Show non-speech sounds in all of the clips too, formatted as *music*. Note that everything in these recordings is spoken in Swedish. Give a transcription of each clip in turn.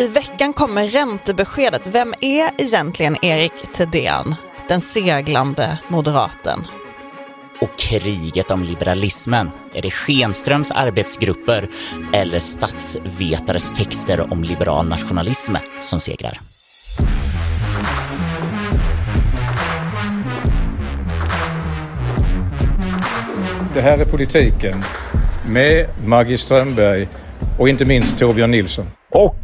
I veckan kommer räntebeskedet. Vem är egentligen Erik Thedéen, den seglande moderaten? Och kriget om liberalismen, är det Schenströms arbetsgrupper eller statsvetares texter om liberal nationalism som segrar? Det här är politiken med Maggie Strömberg och inte minst Torbjörn Nilsson. Och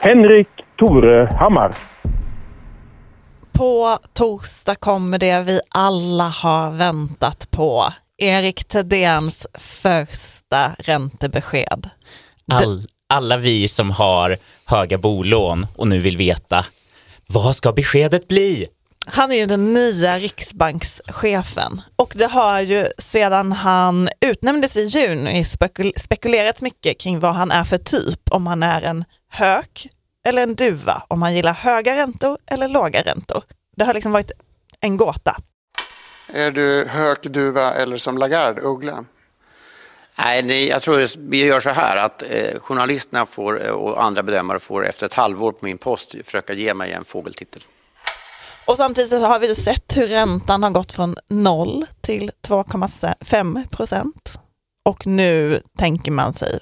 Henrik Torehammar. På torsdag kommer det vi alla har väntat på. Erik Thedéens första räntebesked. All, alla vi som har höga bolån och nu vill veta vad ska beskedet bli? Han är ju den nya riksbankschefen och det har ju sedan han utnämndes i juni spekul spekulerats mycket kring vad han är för typ, om han är en hök eller en duva, om han gillar höga räntor eller låga räntor. Det har liksom varit en gåta. Är du hök, duva eller som Lagarde, uggla? Nej, det, jag tror vi gör så här att eh, journalisterna får, eh, och andra bedömare får efter ett halvår på min post försöka ge mig en fågeltitel. Och samtidigt har vi sett hur räntan har gått från 0 till 2,5 procent. Och nu tänker man sig,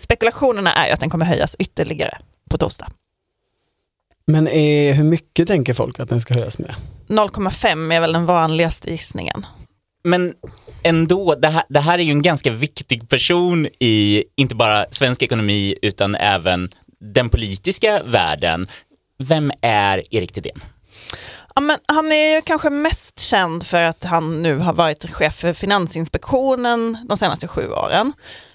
spekulationerna är ju att den kommer höjas ytterligare på torsdag. Men är, hur mycket tänker folk att den ska höjas med? 0,5 är väl den vanligaste gissningen. Men ändå, det här, det här är ju en ganska viktig person i inte bara svensk ekonomi utan även den politiska världen. Vem är Erik Thedéen? Ja, men han är ju kanske mest känd för att han nu har varit chef för Finansinspektionen de senaste sju åren.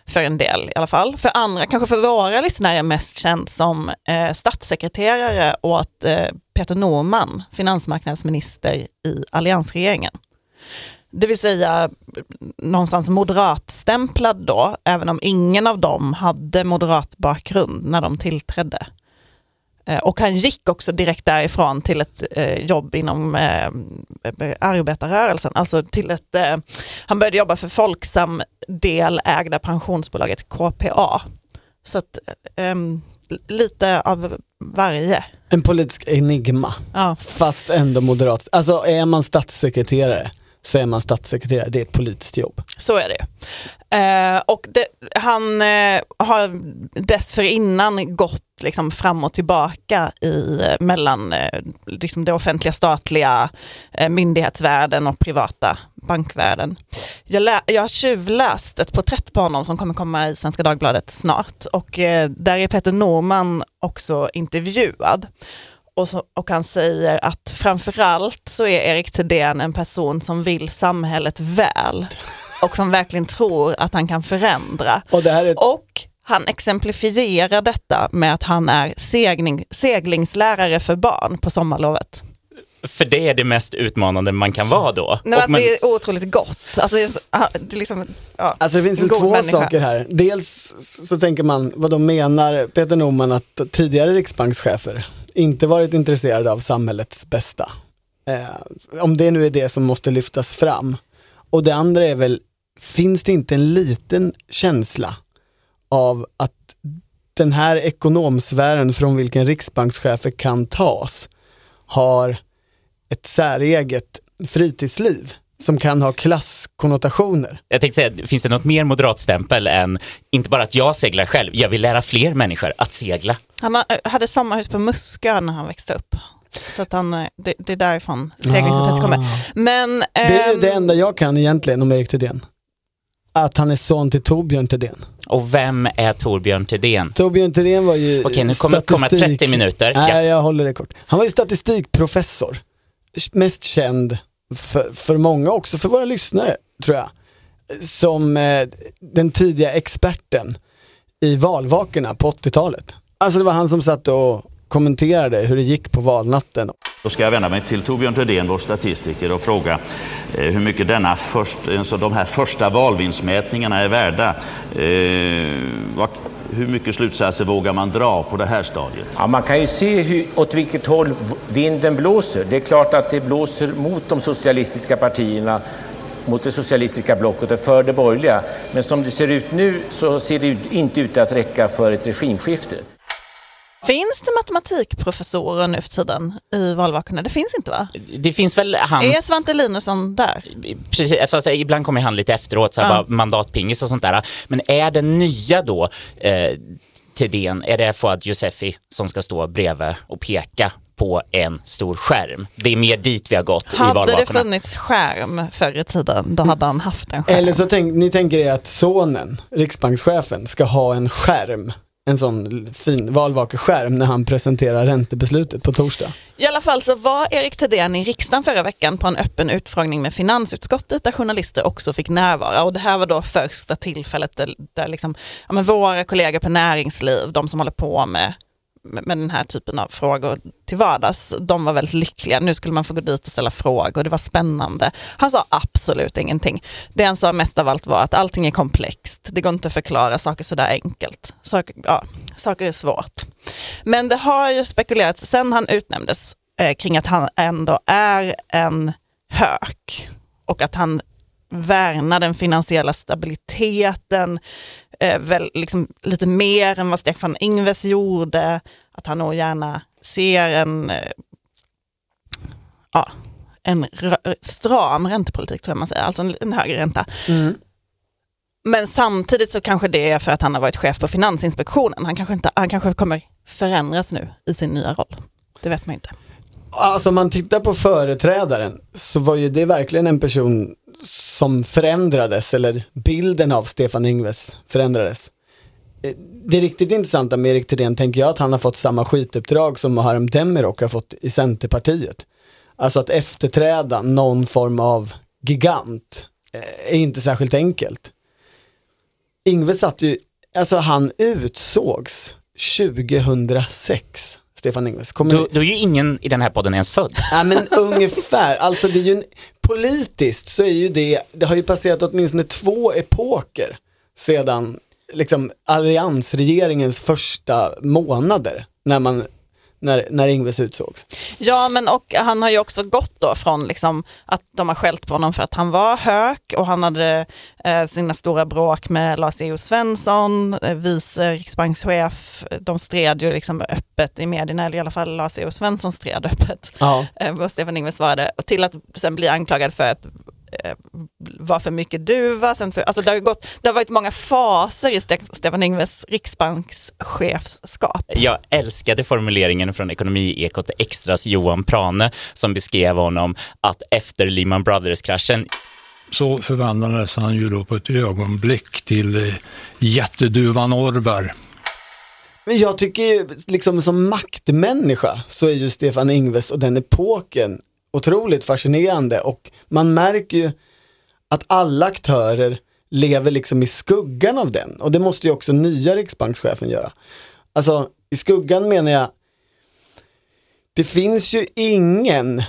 För en del i alla fall. För andra, kanske för våra lyssnare, mest känd som eh, statssekreterare åt eh, Peter Norman, finansmarknadsminister i alliansregeringen. Det vill säga någonstans moderatstämplad då, även om ingen av dem hade moderat bakgrund när de tillträdde. Eh, och han gick också direkt därifrån till ett eh, jobb inom eh, arbetarrörelsen, alltså till ett, eh, han började jobba för Folksam delägda pensionsbolaget KPA. Så att, ehm, lite av varje. En politisk enigma, Ja. fast ändå moderat. Alltså är man statssekreterare så är man statssekreterare, det är ett politiskt jobb. Så är det. Eh, och det, han eh, har dessförinnan gått liksom fram och tillbaka i, eh, mellan eh, liksom det offentliga statliga eh, myndighetsvärlden och privata bankvärlden. Jag, lä, jag har tjuvläst ett porträtt på honom som kommer komma i Svenska Dagbladet snart och eh, där är Peter Norman också intervjuad. Och, så, och han säger att framförallt så är Erik Thedéen en person som vill samhället väl och som verkligen tror att han kan förändra. Och det här är Och han exemplifierar detta med att han är segling, seglingslärare för barn på sommarlovet. För det är det mest utmanande man kan vara då. Nej, Och men man- det är otroligt gott. Alltså, det är liksom, ja, Alltså det finns väl två människa. saker här. Dels så tänker man, vad de menar Peter Norman att tidigare riksbankschefer inte varit intresserade av samhällets bästa. Eh, om det nu är det som måste lyftas fram. Och det andra är väl, finns det inte en liten känsla av att den här ekonomsfären från vilken riksbankschefer kan tas har ett säreget fritidsliv som kan ha klasskonnotationer. Jag tänkte säga, finns det något mer moderatstämpel än inte bara att jag seglar själv, jag vill lära fler människor att segla. Han har- hade sommarhus på Muskö när han växte upp. Så att han, eh, det, det är därifrån seglingsintresset kommer. Men, Det är ju ehm, det enda jag kan egentligen om Erik Thedéen. Att han är son till Torbjörn Thedéen. Och vem är Torbjörn Thedéen? Torbjörn Thedéen var ju Okej, nu kommer det komma statistik- 30 minuter. Nej, Ja. jag håller det kort. Han var ju statistikprofessor. Mest känd för, för många, också för våra lyssnare, tror jag. Som eh, den tidiga experten i valvakorna på 80-talet. Alltså det var han som satt och kommenterade hur det gick på valnatten. Då ska jag vända mig till Torbjörn Thedéen, vår statistiker, och fråga eh, hur mycket denna först, alltså de här första valvinstmätningarna är värda. Eh, vad, hur mycket slutsatser vågar man dra på det här stadiet? Ja, man kan ju se hur, åt vilket håll vinden blåser. Det är klart att det blåser mot de socialistiska partierna, mot det socialistiska blocket och för det borgerliga. Men som det ser ut nu så ser det inte ut att räcka för ett regimskifte. Finns det matematikprofessorer nu för tiden i valvakorna? Det finns inte va? Det finns väl hans... Är Svante Linusson där? Precis, fast ibland kommer han lite efteråt, så här, Ja. bara mandatpingis och sånt där. Men är den nya då eh, Thedéen, är det Fouad Yousefi som ska stå bredvid och peka på en stor skärm? Det är mer dit vi har gått i Hade det valvakorna. funnits skärm förr i tiden, då hade han haft en skärm. Eller så tänk, ni tänker er att sonen, riksbankschefen, ska ha en skärm, en sån fin valvakeskärm när han presenterar räntebeslutet på torsdag. I alla fall så var Erik Thedéen i riksdagen förra veckan på en öppen utfrågning med finansutskottet där journalister också fick närvara. Och det här var då första tillfället där, där liksom, ja, men våra kollegor på näringsliv, de som håller på med, med, den här typen av frågor till vardags, de var väldigt lyckliga. Nu skulle man få gå dit och ställa frågor, det var spännande. Han sa absolut ingenting. Det han sa mest av allt var att allting är komplext, det går inte att förklara saker sådär enkelt. Saker, ja, saker är svårt. Men det har ju spekulerats sen han utnämndes eh, kring att han ändå är en hök och att han värnar den finansiella stabiliteten eh, väl, liksom, lite mer än vad Stefan Ingves gjorde. Att han nog gärna ser en, eh, ja, en stram räntepolitik, tror jag man säger, alltså en, en högre ränta. Men samtidigt så kanske det är för att han har varit chef på Finansinspektionen. Han kanske, inte, han kanske kommer förändras nu i sin nya roll. Det vet man inte. Alltså om man tittar på företrädaren så var ju det verkligen en person som förändrades, eller bilden av Stefan Ingves förändrades. Eh, det riktigt intressanta med Erik Thedéen tänker jag att han har fått samma skituppdrag som Muharrem Demirok har fått i Centerpartiet. Alltså att efterträda någon form av gigant eh, är inte särskilt enkelt. Ingves satt ju, alltså han utsågs 2006, Stefan Ingves. Kommer ni- då är ju ingen i den här podden ens född. *laughs* Ja men ungefär, alltså det är ju en, politiskt så är ju det, det har ju passerat åtminstone två epoker sedan liksom alliansregeringens första månader när man, när, när Ingves utsågs. Ja, men och han har ju också gått då från liksom att de har skällt på honom för att han var hök och han hade eh, sina stora bråk med Lars E.O. Svensson, eh, vice riksbankschef. De stred ju liksom öppet i medierna, eller i alla fall Lars E.O. Svensson stred öppet. Ja. Eh, och Stefan Ingves svarade, och till att sen bli anklagad för att vara för mycket duva. Sen för, alltså det, har gått, det har varit många faser i Ste- Stefan Ingves riksbankschefskap. Jag älskade formuleringen från Ekonomiekot Extras Johan Prane som beskrev honom att efter Lehman Brothers-kraschen så förvandlades han ju då på ett ögonblick till eh, jätteduvan Orvar. Men jag tycker ju, liksom som maktmänniska så är ju Stefan Ingves och den epoken otroligt fascinerande och man märker ju att alla aktörer lever liksom i skuggan av den och det måste ju också nya riksbankschefen göra. Alltså i skuggan menar jag, det finns ju ingen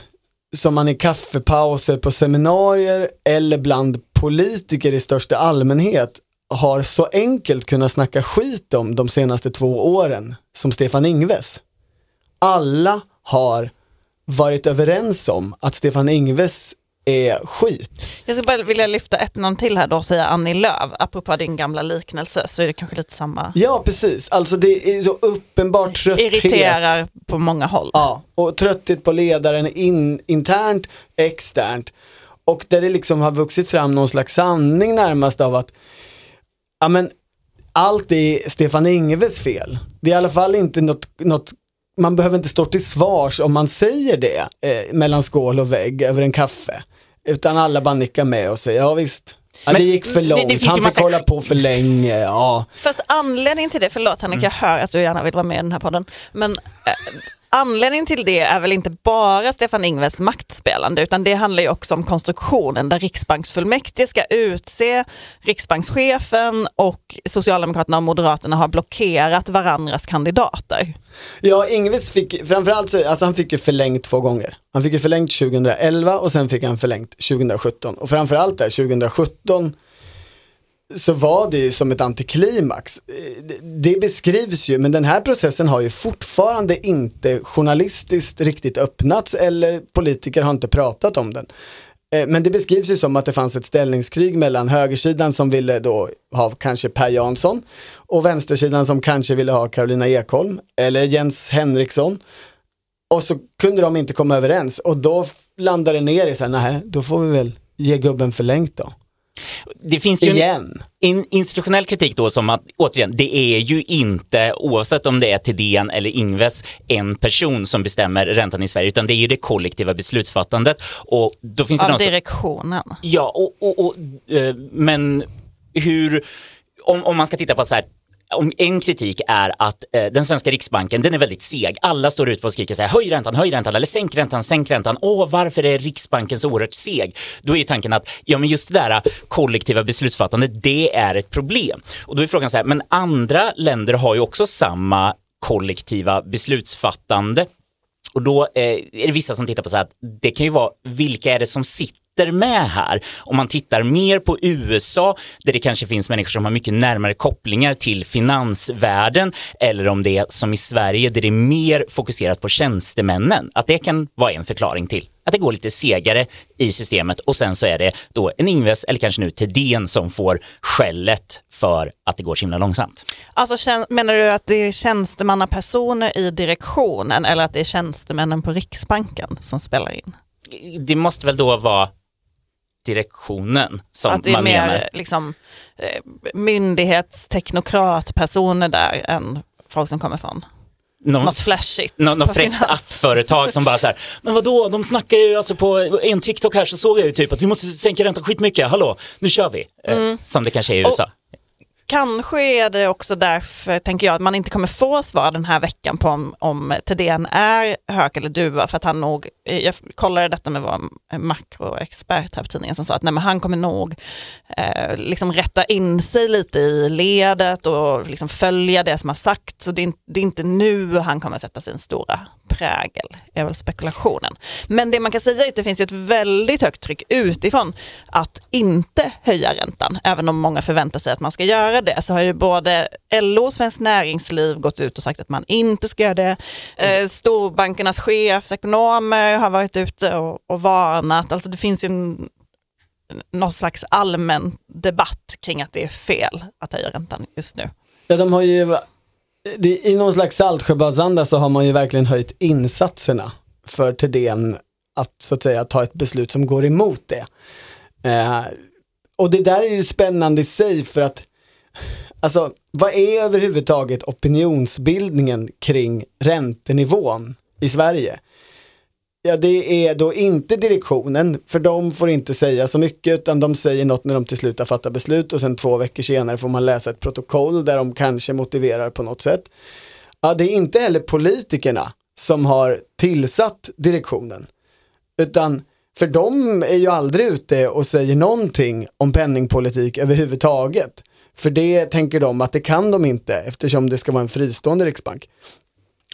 som man i kaffepauser på seminarier eller bland politiker i största allmänhet har så enkelt kunnat snacka skit om de senaste två åren som Stefan Ingves. Alla har varit överens om att Stefan Ingves är skit. Jag skulle bara vilja lyfta ett namn till här då och säga Annie Lööf, apropå din gamla liknelse så är det kanske lite samma. Ja, precis. Alltså det är så uppenbart trötthet. Irriterar på många håll. Ja, och trötthet på ledaren in, internt, externt. Och där det liksom har vuxit fram någon slags sanning närmast av att ja men allt är Stefan Ingves fel. Det är i alla fall inte något, något man behöver inte stå till svars om man säger det eh, mellan skål och vägg över en kaffe. Utan alla bara nickar med och säger ja visst. Ja, det Men gick för det- det långt, finns ju han fick massa- hålla på för länge, ja. Fast anledningen till det, förlåt Henrik, jag hör att du gärna vill vara med i den här podden, men eh, anledningen till det är väl inte bara Stefan Ingves maktspelande, utan det handlar ju också om konstruktionen där riksbanksfullmäktige ska utse riksbankschefen och Socialdemokraterna och Moderaterna har blockerat varandras kandidater. Ja, Ingves fick, framförallt så, alltså han fick ju förlängt två gånger. Han fick ju förlängt 2011 och sen fick han förlängt 2017. Och framförallt där 2017 så var det ju som ett antiklimax. Eh, det- beskrivs ju, men den här processen har ju fortfarande inte journalistiskt riktigt öppnats eller politiker har inte pratat om den. Eh, men det beskrivs ju som att det fanns ett ställningskrig mellan högersidan som ville då ha kanske Per Jansson och vänstersidan som kanske ville ha Carolina Ekholm eller Jens Henriksson. Och så kunde de inte komma överens och då landade det ner i så här, nej, då får vi väl ge gubben förlängt då. Det finns ju Igen. en in, institutionell kritik då som att, återigen, det är ju inte, oavsett om det är Thedéen eller Ingves, en person som bestämmer räntan i Sverige, utan det är ju det kollektiva beslutsfattandet. Och då finns det Av de som, direktionen. Ja, och, och, och, eh, men hur, om, om man ska titta på så här, om en kritik är att eh, den svenska riksbanken, den är väldigt seg. Alla står ut på och skriker så här, höj räntan, höj räntan, eller sänk räntan, sänk räntan. Åh, varför är riksbanken så oerhört seg? Då är ju tanken att, ja men just det där eh, kollektiva beslutsfattandet, det är ett problem. Och då är frågan så här, men andra länder har ju också samma kollektiva beslutsfattande. Och då eh, är det vissa som tittar på så här att det kan ju vara vilka är det som sitter med här? Om man tittar mer på USA där det kanske finns människor som har mycket närmare kopplingar till finansvärlden eller om det är som i Sverige där det är mer fokuserat på tjänstemännen. Att det kan vara en förklaring till att det går lite segare i systemet och sen så är det då en Ingves eller kanske nu Thedéen som får skället för att det går så himla långsamt. Alltså, menar du att det är tjänstemannapersoner i direktionen eller att det är tjänstemännen på Riksbanken som spelar in? Det måste väl då vara direktionen som att det är man mer menar. liksom, eh, myndighetsteknokratpersoner där än folk som kommer från Någon- något flashigt. Nå- Något på fräckt appföretag som bara så här, men vadå, de snackar ju alltså på en TikTok här så såg jag ju typ att vi måste sänka räntan skitmycket, hallå, nu kör vi. Eh, Mm. Som det kanske är i USA. Kanske är det också därför, tänker jag, att man inte kommer få svar den här veckan på om, om Thedéen är hök eller duva, för att han nog, eh, jag kollade detta med vår makroexpert här på tidningen som sa att nej, men han kommer nog eh, liksom rätta in sig lite i ledet och liksom följa det som har sagts. Så det är, inte, det är inte nu han kommer sätta sin stora prägel, är väl spekulationen. Men det man kan säga är att det finns ju ett väldigt högt tryck utifrån att inte höja räntan, även om många förväntar sig att man ska göra det, så har ju både LO och Svenskt Näringsliv gått ut och sagt att man inte ska göra det. Eh, storbankernas chefsekonomer har varit ute och, och varnat, alltså det finns ju en, någon slags allmän debatt kring att det är fel att höja räntan just nu. Ja, de har ju, det, i någon slags Saltsjöbadsanda så har man ju verkligen höjt insatserna för Thedéen att så att säga ta ett beslut som går emot det. Eh, och det där är ju spännande i sig för att, alltså vad är överhuvudtaget opinionsbildningen kring räntenivån i Sverige? Ja, det är då inte direktionen, för de får inte säga så mycket, utan de säger något när de till slut har fattat beslut och sen två veckor senare får man läsa ett protokoll där de kanske motiverar på något sätt. Ja, det är inte heller politikerna som har tillsatt direktionen, utan för de är ju aldrig ute och säger någonting om penningpolitik överhuvudtaget. För det tänker de att det kan de inte eftersom det ska vara en fristående riksbank.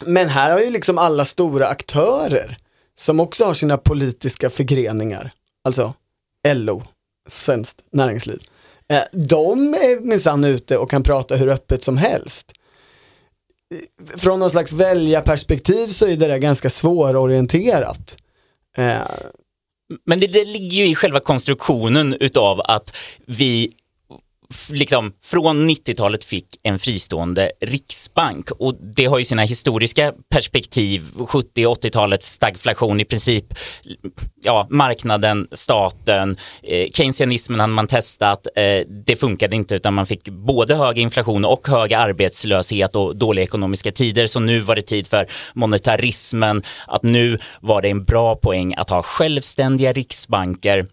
Men här har ju liksom alla stora aktörer som också har sina politiska förgreningar, alltså LO, Svenskt Näringsliv. Eh, de är minsann ute och kan prata hur öppet som helst. Från någon slags väljarperspektiv så är det där ganska svårorienterat. Eh, Men det, det ligger ju i själva konstruktionen utav att vi liksom från 90-talet fick en fristående riksbank. Och det har ju sina historiska perspektiv. 70 och 80-talets stagflation i princip, ja, marknaden, staten, eh, keynesianismen hade man testat, eh, det funkade inte utan man fick både hög inflation och hög arbetslöshet och dåliga ekonomiska tider. Så nu var det tid för monetarismen, att nu var det en bra poäng att ha självständiga riksbanker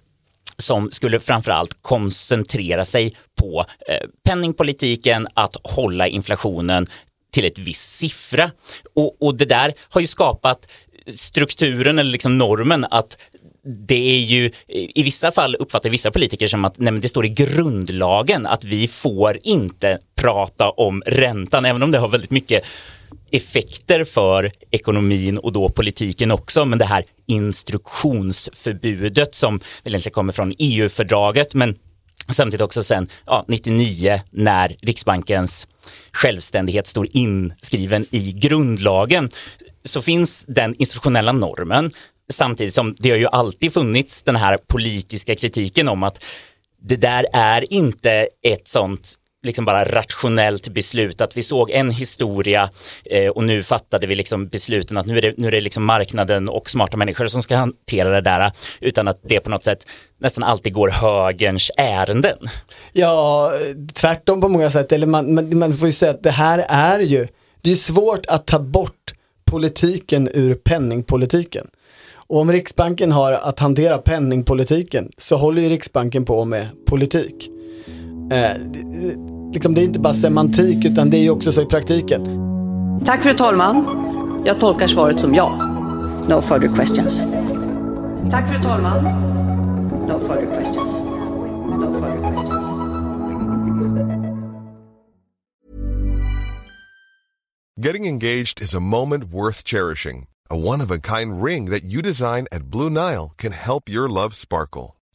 som skulle framförallt koncentrera sig på eh, penningpolitiken, att hålla inflationen till ett visst siffra. Och, och det där har ju skapat strukturen eller liksom normen att det är ju i vissa fall uppfattar vissa politiker som att nej men det står i grundlagen att vi får inte prata om räntan, även om det har väldigt mycket effekter för ekonomin och då politiken också. Men det här instruktionsförbudet som väl egentligen kommer från EU-fördraget, men samtidigt också sen ja, 99 när Riksbankens självständighet står inskriven i grundlagen så finns den institutionella normen. samtidigt som det har ju alltid funnits den här politiska kritiken om att det där är inte ett sånt liksom bara rationellt beslut, att vi såg en historia eh, och nu fattade vi liksom besluten att nu är det, nu är det liksom marknaden och smarta människor som ska hantera det där, utan att det på något sätt nästan alltid går högerns ärenden. Ja, tvärtom på många sätt, eller man, man, man får ju säga att det här är ju, det är svårt att ta bort politiken ur penningpolitiken. Och om Riksbanken har att hantera penningpolitiken så håller ju Riksbanken på med politik. Eh, liksom det är inte bara semantik utan det är ju också så i praktiken. Tack fru talman. Jag tolkar svaret som ja. No further questions. Tack fru talman. No further questions. No further questions. Getting engaged is a moment worth cherishing. A one-of-a-kind ring that you design at Blue Nile can help your love sparkle.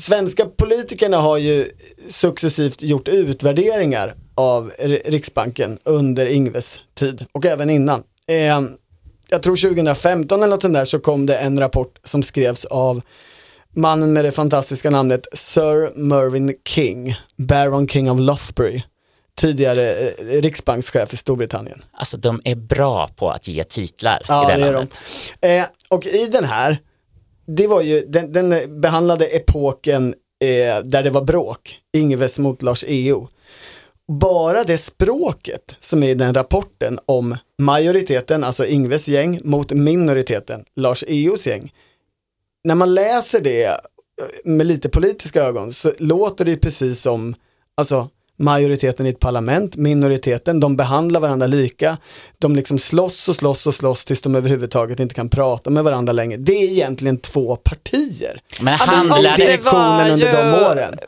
Svenska politikerna har ju successivt gjort utvärderingar av Riksbanken under Ingves tid och även innan. Eh, jag tror 2015 eller något sånt där så kom det en rapport som skrevs av mannen med det fantastiska namnet Sir Mervyn King, Baron King of Lothbury, tidigare eh, riksbankschef i Storbritannien. Alltså de är bra på att ge titlar ja, i det, det landet. De. Eh, och i den här, det var ju, den, den behandlade epoken eh, där det var bråk, Ingves mot Lars EO bara det språket som är i den rapporten om majoriteten, alltså Ingves gäng, mot minoriteten, Lars Eos gäng. När man läser det eh, med lite politiska ögon så låter det precis som, alltså majoriteten i ett parlament, minoriteten, de behandlar varandra lika. De liksom slåss och slåss och slåss tills de överhuvudtaget inte kan prata med varandra längre. Det är egentligen två partier. Men handlar det direktionen under de åren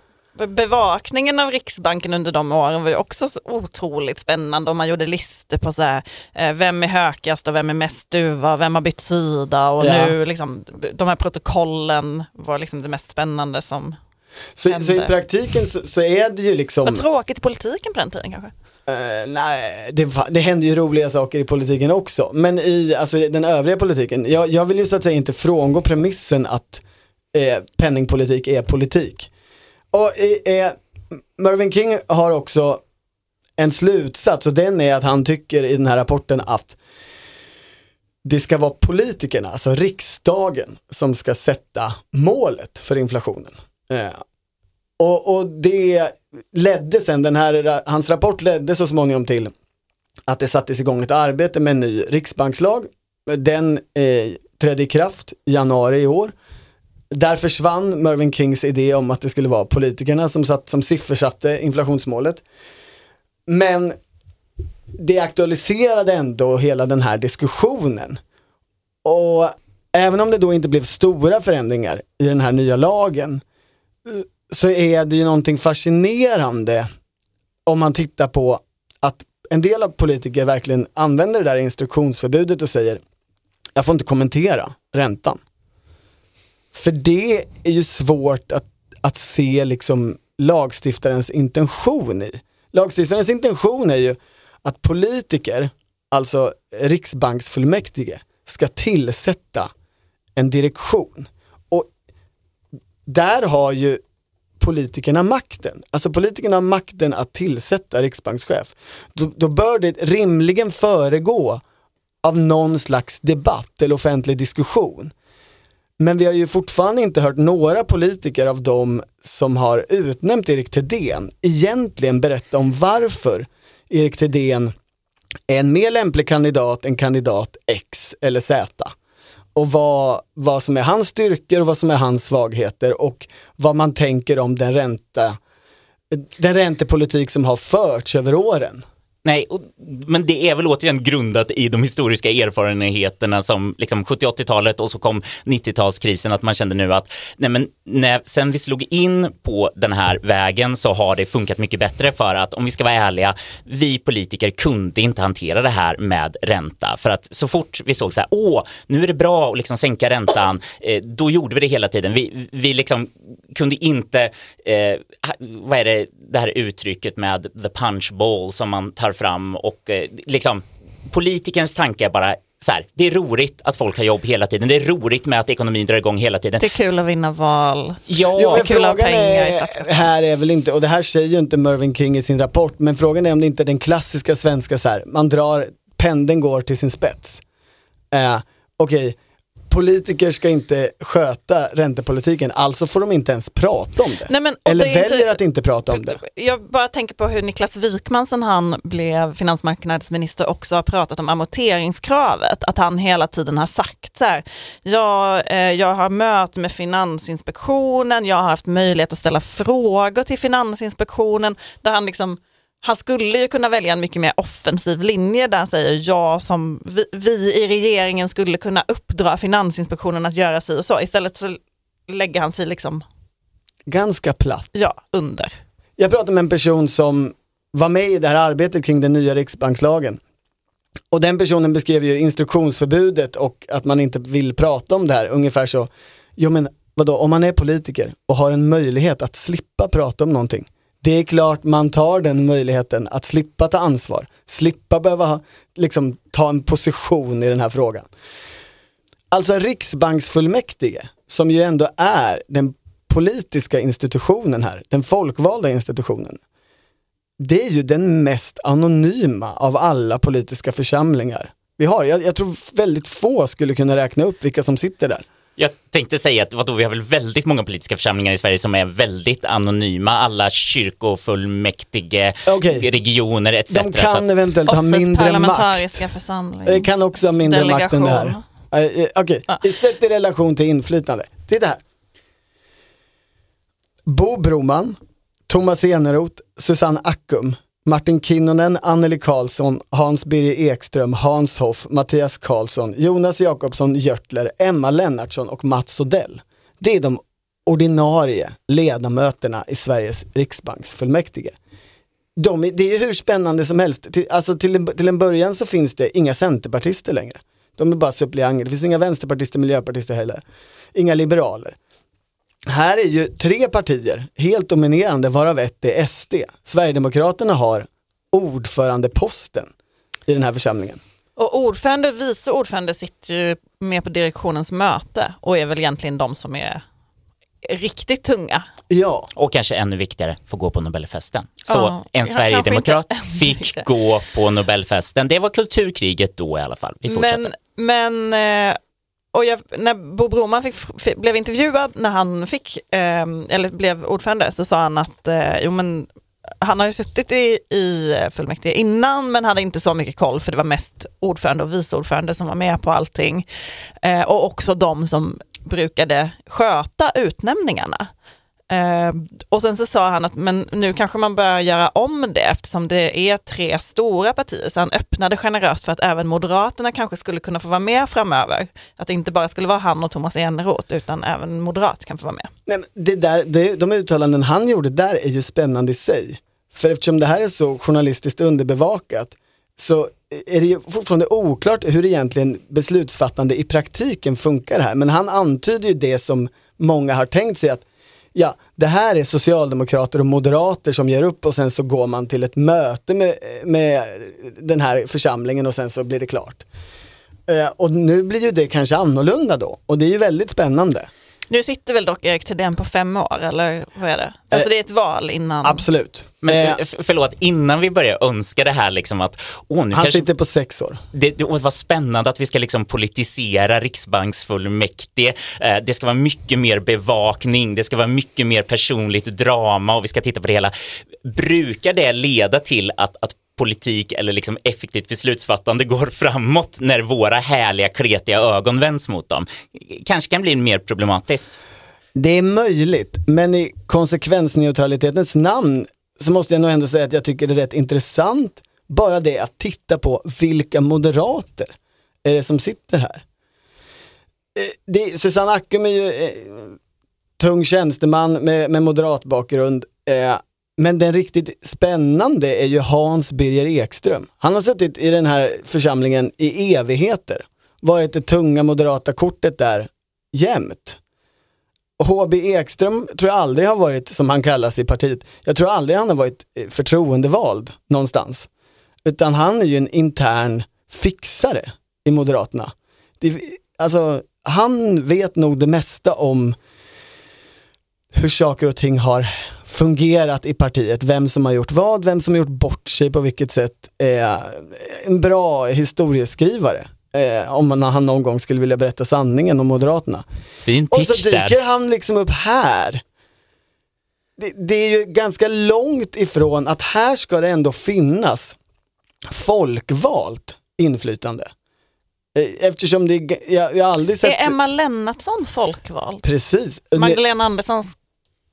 bevakningen av Riksbanken under de åren var ju också otroligt spännande och man gjorde listor på så här, eh, vem är hökast och vem är mest duva, vem har bytt sida och ja. nu liksom, de här protokollen var liksom det mest spännande som så, så i praktiken så, så, är det ju liksom... Vad tråkigt i politiken på den tiden kanske? Uh, nej, det, det händer ju roliga saker i politiken också. Men i alltså, den övriga politiken, jag, jag vill ju så att säga inte frångå premissen att eh, penningpolitik är politik. Och eh, Mervyn King har också en slutsats och den är att han tycker i den här rapporten att det ska vara politikerna, alltså riksdagen, som ska sätta målet för inflationen. Eh, och, och, det ledde sen, den här, hans rapport ledde så småningom till att det sattes igång ett arbete med en ny riksbankslag. Den eh, trädde i kraft i januari i år där försvann Mervyn Kings idé om att det skulle vara politikerna som, satt, som siffersatte inflationsmålet. Men det aktualiserade ändå hela den här diskussionen. Och även om det då inte blev stora förändringar i den här nya lagen så är det ju någonting fascinerande om man tittar på att en del av politiker verkligen använder det där instruktionsförbudet och säger jag får inte kommentera räntan. För det är ju svårt att, att se liksom lagstiftarens intention i. Lagstiftarens intention är ju att politiker, alltså riksbanksfullmäktige, ska tillsätta en direktion. Där har ju politikerna makten. Alltså politikerna har makten att tillsätta riksbankschef. Då, då bör det rimligen föregå av någon slags debatt eller offentlig diskussion. Men vi har ju fortfarande inte hört några politiker av dem som har utnämnt Erik Thedéen egentligen berätta om varför Erik Thedéen är en mer lämplig kandidat än kandidat X eller Z. Och vad, vad som är hans styrkor och vad som är hans svagheter och vad man tänker om den ränta den räntepolitik som har förts över åren. Nej, och, men det är väl återigen grundat i de historiska erfarenheterna som liksom 70-80-talet och så kom 90-talskrisen att man kände nu att nej men när, sen vi slog in på den här vägen så har det funkat mycket bättre för att om vi ska vara ärliga, vi politiker kunde inte hantera det här med ränta för att så fort vi såg så här, åh, nu är det bra att liksom sänka räntan, eh, då gjorde vi det hela tiden. Vi, vi liksom kunde inte, eh, vad är det, det här uttrycket med the punch bowl som man tar fram och eh, liksom politikerns tanke är bara så här, det är roligt att folk har jobb hela tiden. Det är roligt med att ekonomin drar igång hela tiden. Det är kul att vinna val. Ja, Jo, det är kul att ha frågan pengar i statskassan. här är väl inte, och det här säger ju inte Mervyn King i sin rapport, men frågan är om det inte är den klassiska svenska så här, man drar, pendeln går till sin spets. Eh, Okej, politiker ska inte sköta räntepolitiken, alltså får de inte ens prata om det. Nej, men, Eller det väljer inte- att inte prata om det. Jag bara tänker på hur Niklas Wykman sen han blev finansmarknadsminister också har pratat om amorteringskravet. Att han hela tiden har sagt så här, ja, eh, jag har möte med Finansinspektionen, jag har haft möjlighet att ställa frågor till Finansinspektionen där han liksom han skulle ju kunna välja en mycket mer offensiv linje där han säger ja, som vi, vi i regeringen skulle kunna uppdra Finansinspektionen att göra si och så. Istället så lägger han sig liksom, Ganska platt. ja, under. Jag pratade med en person som var med i det här arbetet kring den nya riksbankslagen. Och den personen beskrev ju instruktionsförbudet och att man inte vill prata om det här ungefär så. Jo men vadå, om man är politiker och har en möjlighet att slippa prata om någonting. Det är klart man tar den möjligheten att slippa ta ansvar, slippa behöva ha, liksom, ta en position i den här frågan. Alltså riksbanksfullmäktige, som ju ändå är den politiska institutionen här, den folkvalda institutionen. Det är ju den mest anonyma av alla politiska församlingar vi har. Jag, jag tror väldigt få skulle kunna räkna upp vilka som sitter där. Jag tänkte säga att vadå, vi har väl väldigt många politiska församlingar i Sverige som är väldigt anonyma. Alla kyrkofullmäktige, Okej. regioner etc. De Så kan att- eventuellt ha mindre makt. parlamentariska församling. Eh, Kan också ha mindre makt än det här. Delegation. Eh, eh, Okej, okay. sätt i relation till inflytande. Titta här. Bo Broman, Thomas Eneroth, Susanne Ackum, Martin Kinnunen, Anneli Karlsson, Hans Birger Ekström, Hans Hoff, Mattias Karlsson, Jonas Jakobsson Görtler, Emma Lennartsson och Mats Odell. Det är de ordinarie ledamöterna i Sveriges riksbanksfullmäktige. De, det är hur spännande som helst. Till, alltså till, en, till en början så finns det inga centerpartister längre. De är bara suppleanter. Det finns inga vänsterpartister, miljöpartister heller. Inga liberaler. Här är ju tre partier helt dominerande varav ett är SD. Sverigedemokraterna har ordförandeposten i den här församlingen. Och ordförande och vice ordförande sitter ju med på direktionens möte och är väl egentligen de som är riktigt tunga. Ja. Och kanske ännu viktigare, få gå på Nobelfesten. Så Ja, en Sverigedemokrat *laughs* fick gå på Nobelfesten. Det var kulturkriget då i alla fall. Vi fortsätter. Men, men eh, och jag, när Bo Broman fick, fick, blev intervjuad när han fick, eh, eller blev ordförande, så sa han att eh, jo, men, han har ju suttit i, i fullmäktige innan men hade inte så mycket koll för det var mest ordförande och vice ordförande som var med på allting. Eh, och också de som brukade sköta utnämningarna. Eh, och sen så sa han att men nu kanske man bör göra om det eftersom det är tre stora partier. Så han öppnade generöst för att även Moderaterna kanske skulle kunna få vara med framöver. Att det inte bara skulle vara han och Thomas Eneroth utan även Moderat kan få vara med. Nej, men det där, det, de uttalanden han gjorde där är ju spännande i sig. För eftersom det här är så journalistiskt underbevakat så är det ju fortfarande oklart hur egentligen beslutsfattande i praktiken funkar här. Men han antyder ju det som många har tänkt sig att ja, det här är socialdemokrater och moderater som ger upp och sen så går man till ett möte med, med den här församlingen och sen så blir det klart. Eh, och nu blir ju det kanske annorlunda då och det är ju väldigt spännande. Nu sitter väl dock Erik Thedéen på fem år eller vad är det? Alltså det är ett val innan. Absolut. Men Eh, förlåt, innan vi börjar önska det här liksom att, åh nu han kanske sitter på sex år. det, det var spännande att vi ska liksom politisera riksbanksfullmäktige. Eh, det ska vara mycket mer bevakning, det ska vara mycket mer personligt drama och vi ska titta på det hela. Brukar det leda till att, att politik eller liksom effektivt beslutsfattande går framåt när våra härliga kletiga ögon vänds mot dem? Kanske kan bli mer problematiskt. Det är möjligt, men i konsekvensneutralitetens namn så måste jag nog ändå säga att jag tycker det är rätt intressant bara det att titta på vilka moderater är det som sitter här. Eh, det, Susanne Ackum är ju eh, tung tjänsteman med, med moderat bakgrund. Eh, men den riktigt spännande är ju Hans Birger Ekström. Han har suttit i den här församlingen i evigheter. Varit det tunga moderata kortet där jämt. HB Ekström tror jag aldrig har varit, som han kallas i partiet, jag tror aldrig han har varit eh, förtroendevald någonstans. Utan han är ju en intern fixare i Moderaterna. Det, alltså, han vet nog det mesta om hur saker och ting har fungerat i partiet, vem som har gjort vad, vem som har gjort bort sig på vilket sätt. Eh, en bra historieskrivare. Eh, om man, han någon gång skulle vilja berätta sanningen om Moderaterna. Fin Och så dyker där. han liksom upp här. Det, det är ju ganska långt ifrån att här ska det ändå finnas folkvalt inflytande. Eh, Eftersom det, är- jag, jag har aldrig sett... Är Emma Lennartsson folkvald? Precis. Magdalena Anderssons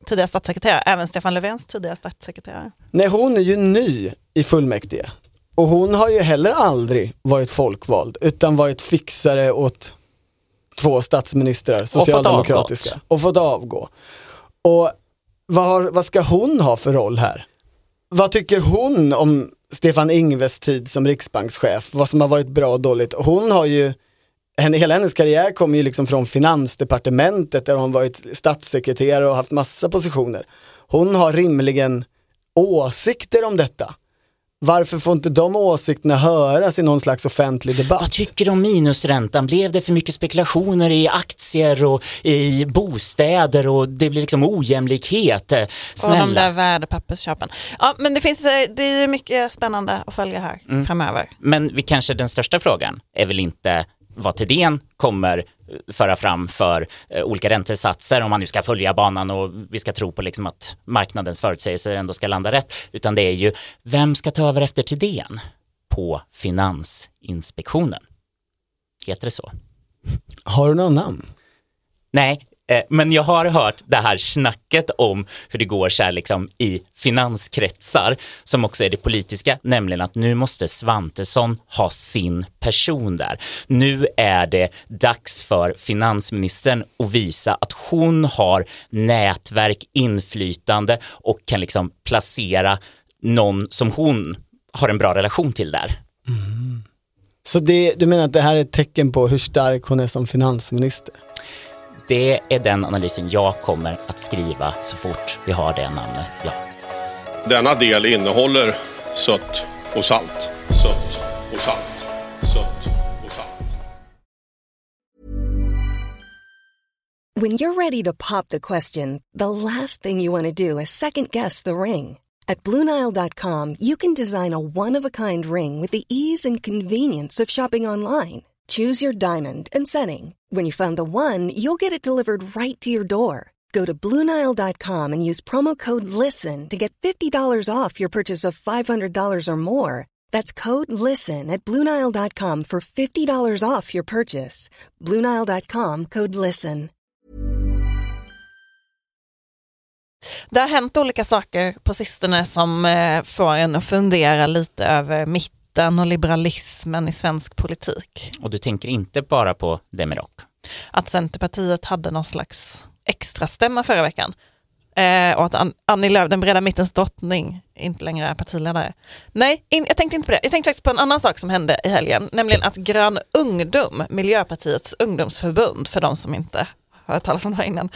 tidigare statssekreterare, även Stefan Löfvens tidigare statssekreterare. Nej, hon är ju ny i fullmäktige. Och hon har ju heller aldrig varit folkvald, utan varit fixare åt två statsministrar, socialdemokratiska. Och fått avgå. Och vad, har, vad ska hon ha för roll här? Vad tycker hon om Stefan Ingves tid som riksbankschef? Vad som har varit bra och dåligt? Hon har ju, henne, hela hennes karriär kommer ju liksom från finansdepartementet där hon varit statssekreterare och haft massa positioner. Hon har rimligen åsikter om detta. Varför får inte de åsikterna höras i någon slags offentlig debatt? Vad tycker du om minusräntan? Blev det för mycket spekulationer i aktier och i bostäder och det blir liksom ojämlikhet? Eh, Och de Snälla. där värdepappersköpen. Ja, men det finns, eh, det är ju mycket spännande att följa här Mm. framöver. Men vi kanske den största frågan är väl inte vad Thedéen kommer eh, föra fram för eh, olika räntesatser om man nu ska följa banan och vi ska tro på liksom att marknadens förutsägelser ändå ska landa rätt, utan det är ju vem ska ta över efter Thedéen på Finansinspektionen? Heter det så? Har du någon namn? Nej, Eh, men jag har hört det här snacket om hur det går så här liksom i finanskretsar som också är det politiska, nämligen att nu måste Svantesson ha sin person där. Nu är det dags för finansministern att visa att hon har nätverk, inflytande och kan liksom placera någon som hon har en bra relation till där. Mm. Så det, du menar att det här är ett tecken på hur stark hon är som finansminister? Det är den analysen jag kommer att skriva så fort vi har det namnet, ja. Denna del innehåller sött och salt. Sött och salt. Sött och salt. When you're ready to pop the question, the last thing you want to do is second guess the ring. At Bluenile.com, you can design a one of a kind ring with the ease and convenience of shopping online. Choose your diamond and setting. When you find the one, you'll get it delivered right to your door. Go to Bluenile.com and use promo code LISTEN to get $50 off your purchase of $500 or more. That's code LISTEN at Bluenile.com for $50 off your purchase. Bluenile.com code LISTEN. Det har hänt olika saker på sistone som eh, får en att fundera lite över mitten och liberalismen i svensk politik. Och du tänker inte bara på Demirok? Att Centerpartiet hade någon slags extra stämma förra veckan. Eh, och att An- Annie Lööf, den breda mittens drottning, inte längre är partiledare. Nej, in, jag tänkte inte på det. Jag tänkte faktiskt på en annan sak som hände i helgen, nämligen att Grön Ungdom, Miljöpartiets ungdomsförbund, för de som inte har hört talas om det här innan,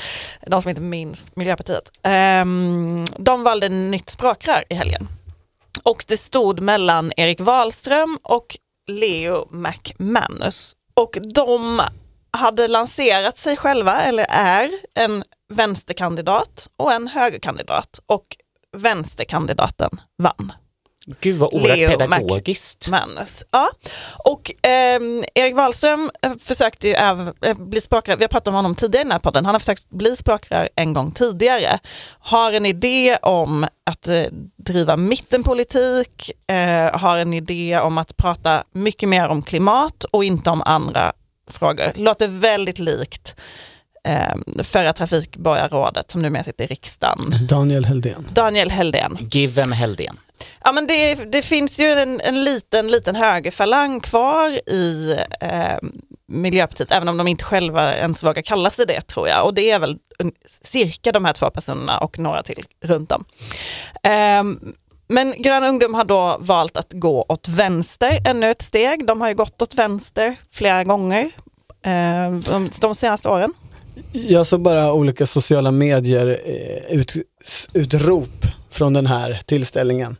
de som inte minns Miljöpartiet, ehm, de valde nytt språkrör i helgen. Och det stod mellan Erik Wahlström och Leo McManus. Och de hade lanserat sig själva, eller är, en vänsterkandidat och en högerkandidat. Och vänsterkandidaten vann. Gud vad Leo oerhört pedagogiskt. McManus. Ja. Och ehm, Erik Wahlström eh, försökte ju även, eh, bli språkrör, vi har pratat om honom tidigare i den här podden, han har försökt bli språkrör en gång tidigare. Har en idé om att eh, driva mittenpolitik, eh, har en idé om att prata mycket mer om klimat och inte om andra frågor. Låter väldigt likt eh, förra trafikborgarrådet som numera sitter i riksdagen. Daniel Heldén. Daniel Heldén. Give them Heldén. Ja men det, det finns ju en, en liten, liten högerfalang kvar i eh, Miljöpartiet, även om de inte själva ens vågar kalla sig det tror jag. Och det är väl cirka de här två personerna och några till runt om. Eh, men Grön ungdom har då valt att gå åt vänster ännu ett steg. De har ju gått åt vänster flera gånger eh, de, de senaste åren. Jag såg bara olika sociala medier eh, ut, utrop från den här tillställningen.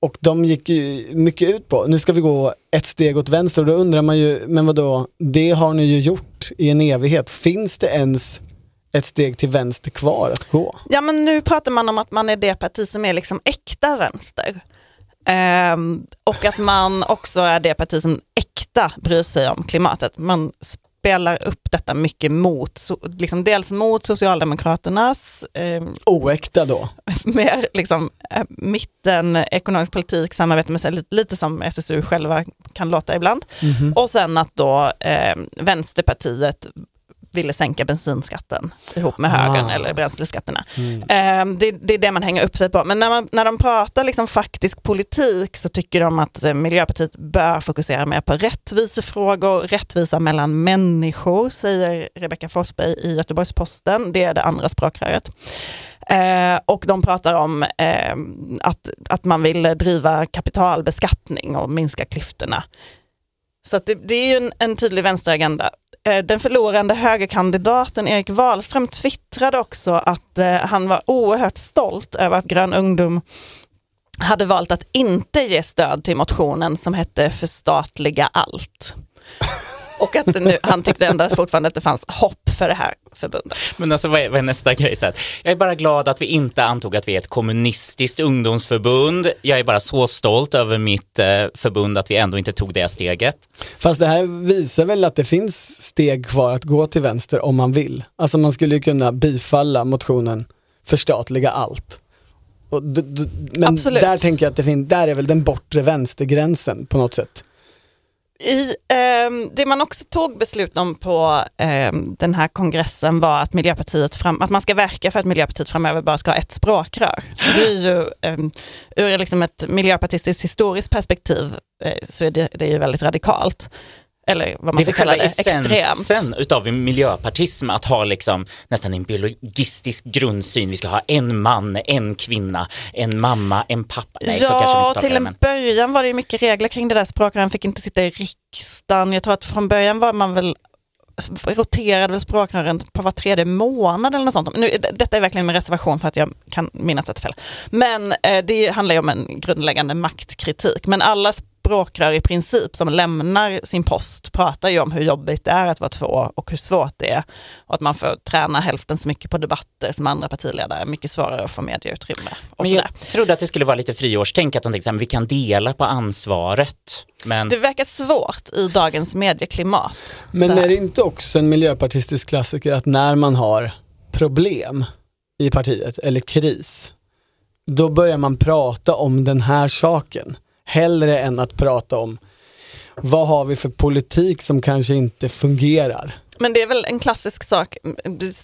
Och de gick ju mycket ut på, nu ska vi gå ett steg åt vänster och då undrar man ju, men vadå, det har ni ju gjort i en evighet. Finns det ens ett steg till vänster kvar att gå? Ja men nu pratar man om att man är det parti som är liksom äkta vänster. Ehm, och att man också är det parti som äkta bryr sig om klimatet. Man spelar upp detta mycket mot, so, liksom dels mot Socialdemokraternas ehm, Oäkta då? *laughs* mer liksom, eh, mitten, ekonomisk politik, samarbete med sig, lite, lite som SSU själva kan låta ibland. Mhm. Och sen att då eh, Vänsterpartiet ville sänka bensinskatten ihop med högern Ah. eller bränsleskatterna. Mm. Eh, det, det är det man hänger upp sig på. Men när, man, när de pratar liksom faktisk politik så tycker de att eh, Miljöpartiet bör fokusera mer på rättvisefrågor, rättvisa mellan människor, säger Rebecka Forsberg i Göteborgs-Posten. Det är det andra språkröret. Eh, och de pratar om eh, att, att man vill driva kapitalbeskattning och minska klyftorna. Så det, det är ju en, en tydlig vänsteragenda. Eh, den förlorande högerkandidaten Erik Wahlström twittrade också att eh, han var oerhört stolt över att Grön ungdom hade valt att inte ge stöd till motionen som hette Förstatliga allt. Och att nu, han tyckte ändå fortfarande att det fanns hopp för det här förbundet. Men alltså vad är, vad är nästa grej? Så jag är bara glad att vi inte antog att vi är ett kommunistiskt ungdomsförbund. Jag är bara så stolt över mitt eh, förbund att vi ändå inte tog det steget. Fast det här visar väl att det finns steg kvar att gå till vänster om man vill. Alltså man skulle ju kunna bifalla motionen förstatliga allt. Och d- d- men Absolut. där tänker jag att det finns, där är väl den bortre vänstergränsen på något sätt. I, eh, det man också tog beslut om på eh, den här kongressen var att, Miljöpartiet fram, att man ska verka för att Miljöpartiet framöver bara ska ha ett språkrör. Det är ju, eh, ur liksom ett miljöpartistiskt historiskt perspektiv eh, så är det, det är ju väldigt radikalt. Eller vad man Det är ska kalla det, extremt. essensen utav en miljöpartism att ha liksom nästan en biologistisk grundsyn. Vi ska ha en man, en kvinna, en mamma, en pappa. Nej, så kanske Ja, inte till det, en men början var det ju mycket regler kring det där språkrören, fick inte sitta i riksdagen. Jag tror att från början var man väl roterade väl språkrören på var tredje månad eller något sånt. Nu, detta är verkligen en reservation för att jag kan minnas ett fel. Men eh, det handlar ju om en grundläggande maktkritik. Men alla språkrör i princip som lämnar sin post pratar ju om hur jobbigt det är att vara två och hur svårt det är. Och att man får träna hälften så mycket på debatter som andra partiledare, mycket svårare att få medieutrymme. Och men jag trodde att det skulle vara lite friårstänk, att de tänkte att vi kan dela på ansvaret. Men Det verkar svårt i dagens medieklimat. Men är det inte också en miljöpartistisk klassiker att när man har problem i partiet eller kris, då börjar man prata om den här saken. Hellre än att prata om vad har vi för politik som kanske inte fungerar. Men det är väl en klassisk sak,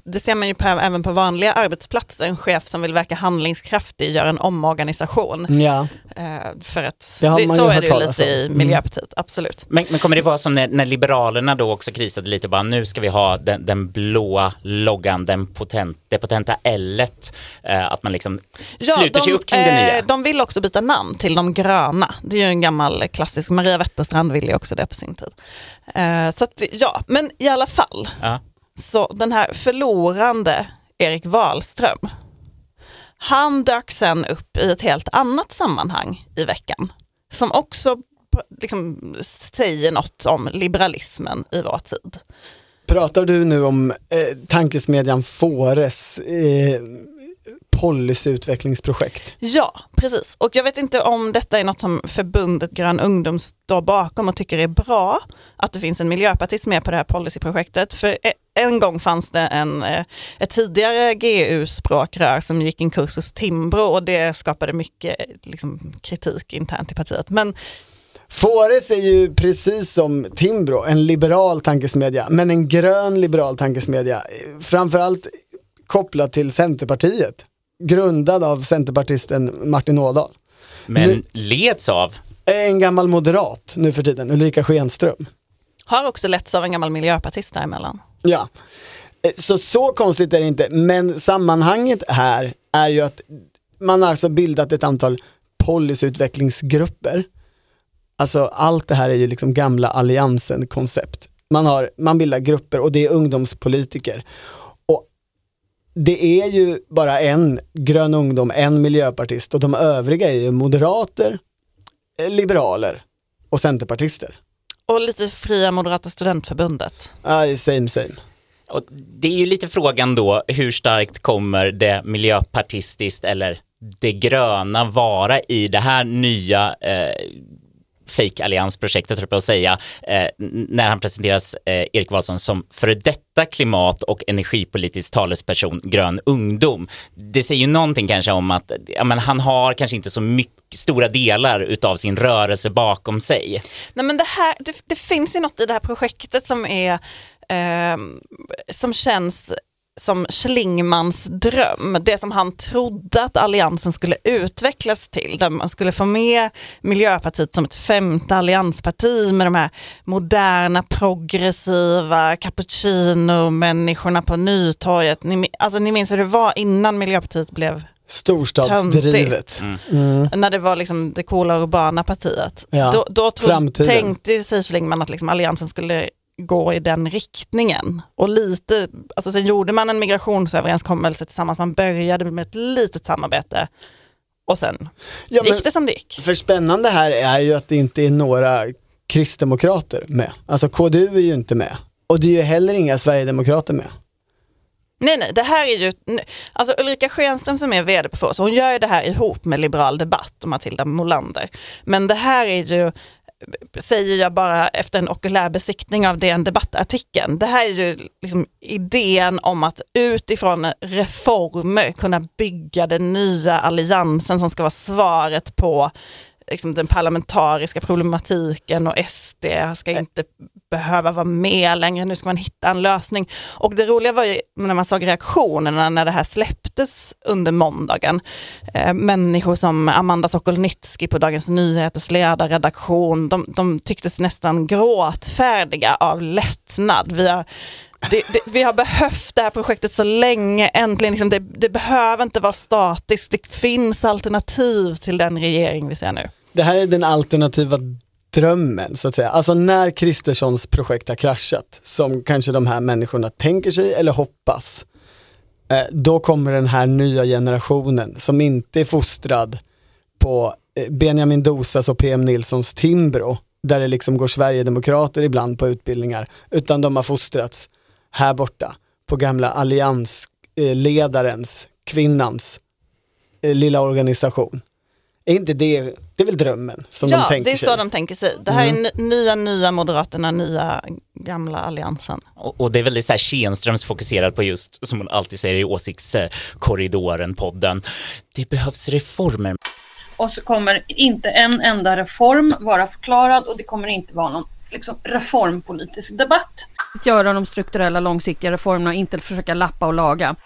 det, ser man ju på, även på vanliga arbetsplatser, en chef som vill verka handlingskraftig gör en omorganisation. Ja, Eh, för att, Det har det, så ju är hört det ju lite i Mm. Miljöpartiet, absolut. Men, men kommer det vara som när, när Liberalerna då också krisade lite, bara nu ska vi ha den, den blåa loggan, den potent, det potenta L-et, eh, att man liksom sluter sig upp kring det nya. eh, de vill också byta namn till de gröna. Det är ju en gammal klassisk, Maria Wetterstrand ville ju också det på sin tid. Eh, så att, ja, men i alla fall, Ja. så den här förlorande Erik Wahlström, han dök sen upp i ett helt annat sammanhang i veckan, som också liksom, säger något om liberalismen i vår tid. pratar du nu om eh, tankesmedjan Fores eh, policyutvecklingsprojekt? Ja, precis. Och jag vet inte om detta är något som förbundet Grön ungdom står bakom och tycker är bra, att det finns en miljöpartist med på det här policyprojektet. För e- en gång fanns det en, eh, ett tidigare GU-språkrör som gick en kurs hos Timbro och det skapade mycket liksom, kritik internt i partiet. Men Fores är ju precis som Timbro en liberal tankesmedja, men en grön liberal tankesmedja. Framförallt kopplad till Centerpartiet. Grundad av centerpartisten Martin Ådahl. Men Nu- leds av En gammal moderat nu för tiden, Ulrika Schenström. Har också letts av en gammal miljöpartist däremellan. Ja, Eh, så så konstigt är det inte, men sammanhanget här är ju att man har alltså bildat ett antal policyutvecklingsgrupper. Alltså allt det här är ju liksom gamla alliansen-koncept. Man, har, man bildar grupper och det är ungdomspolitiker. Det är ju bara en grön ungdom, en miljöpartist och de övriga är ju moderater, eh, liberaler och centerpartister. Och lite Fria Moderata Studentförbundet. Ah, same same. Och det är ju lite frågan då, hur starkt kommer det miljöpartistiskt eller det gröna vara i det här nya eh, fake-alliansprojektet, höll jag att säga, eh, när han presenteras, eh, Erik Wahlsson, som före detta klimat och energipolitisk talesperson, grön ungdom. Det säger ju någonting kanske om att ja, men han har kanske inte så mycket stora delar utav sin rörelse bakom sig. Nej men det här, det, det finns ju något i det här projektet som är, Eh, som känns som Schlingmans dröm, det som han trodde att alliansen skulle utvecklas till, där man skulle få med Miljöpartiet som ett femte alliansparti med de här moderna, progressiva cappuccino-människorna på Nytorget. Ni, alltså, ni minns hur det var innan Miljöpartiet blev Storstadsdrivet. Mm. när det var liksom det coola urbana partiet. Ja, Då, då framtiden. tänkte sig Schlingmann att liksom alliansen skulle gå i den riktningen. Och lite, alltså sen gjorde man en migrationsöverenskommelse tillsammans, man började med ett litet samarbete och sen Ja, gick det som det gick. För spännande här är ju att det inte är några kristdemokrater med. Alltså KDU är ju inte med. Och det är ju heller inga sverigedemokrater med. Nej, nej, det här är ju, alltså Ulrika Schenström som är vd på Fås, hon gör ju det här ihop med Liberal Debatt och Matilda Molander. Men det här är ju, säger jag bara efter en okulär besiktning av DN Debatt-artikeln, det här är ju liksom idén om att utifrån reformer kunna bygga den nya alliansen som ska vara svaret på liksom den parlamentariska problematiken och SD ska inte behöva vara med längre, nu ska man hitta en lösning. Och det roliga var ju när man såg reaktionerna när det här släpptes under måndagen. Eh, människor som Amanda Sokolnitsky på Dagens Nyheters ledarredaktion, de, de tycktes nästan gråtfärdiga av lättnad. Vi har, det, det, vi har behövt det här projektet så länge, äntligen. Liksom det, det behöver inte vara statiskt, det finns alternativ till den regering vi ser nu. Det här är den alternativa drömmen så att säga. Alltså när Kristerssons projekt har kraschat, som kanske de här människorna tänker sig eller hoppas, eh, då kommer den här nya generationen som inte är fostrad på eh, Benjamin Dosas och PM Nilssons Timbro, där det liksom går Sverigedemokrater ibland på utbildningar, utan de har fostrats här borta på gamla alliansledarens, kvinnans eh, lilla organisation. Är inte det, det är väl drömmen som ja, de tänker det är sig? så de tänker sig. Det här Mm. är ny- nya, nya Moderaterna, nya gamla Alliansen. Och, och det är väldigt så här Schenströms fokuserad på just, som hon alltid säger i åsiktskorridoren, podden. Det behövs reformer. Och så kommer inte en enda reform vara förklarad och det kommer inte vara någon liksom, reformpolitisk debatt. Att göra de strukturella långsiktiga reformerna och inte försöka lappa och laga.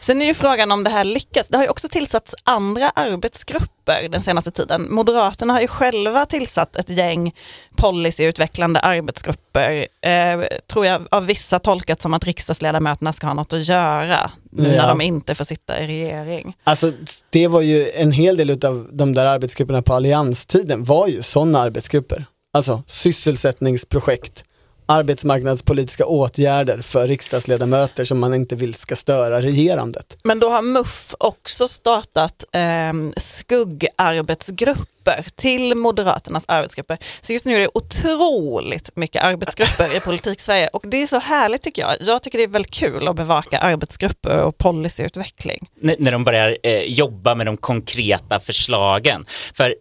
Sen är ju frågan om det här lyckas. Det har ju också tillsatts andra arbetsgrupper den senaste tiden. Moderaterna har ju själva tillsatt ett gäng policyutvecklande arbetsgrupper, eh, tror jag av vissa tolkat som att riksdagsledamöterna ska ha något att göra nu Ja. när de inte får sitta i regering. Alltså det var ju en hel del av de där arbetsgrupperna på allianstiden var ju sådana arbetsgrupper. Alltså sysselsättningsprojekt, arbetsmarknadspolitiska åtgärder för riksdagsledamöter som man inte vill ska störa regerandet. Men då har MUF också startat eh, skuggarbetsgrupper till Moderaternas arbetsgrupper. Så just nu är det otroligt mycket arbetsgrupper i politik-Sverige och det är så härligt tycker jag. Jag tycker det är väldigt kul att bevaka arbetsgrupper och policyutveckling. N- när de börjar eh, jobba med de konkreta förslagen. För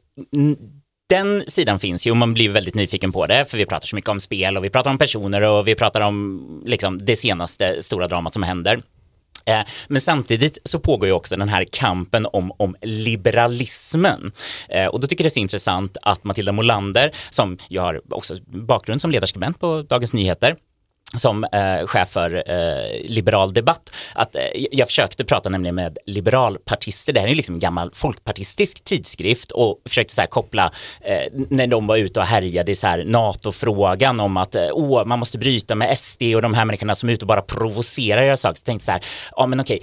den sidan finns ju och man blir väldigt nyfiken på det för vi pratar så mycket om spel och vi pratar om personer och vi pratar om liksom, det senaste stora dramat som händer. Eh, Men samtidigt så pågår ju också den här kampen om, om liberalismen. Eh, och då tycker jag det är så intressant att Matilda Molander, som jag har också bakgrund som ledarskribent på Dagens Nyheter, som eh, chef för eh, Liberal Debatt, att eh, jag försökte prata nämligen med liberalpartister, det här är ju liksom en gammal folkpartistisk tidskrift och försökte så här koppla eh, när de var ute och härjade i så här NATO-frågan om att eh, åh, man måste bryta med SD och de här människorna som är ute och bara provocerar och saker. Så tänkte så här, ja men okej,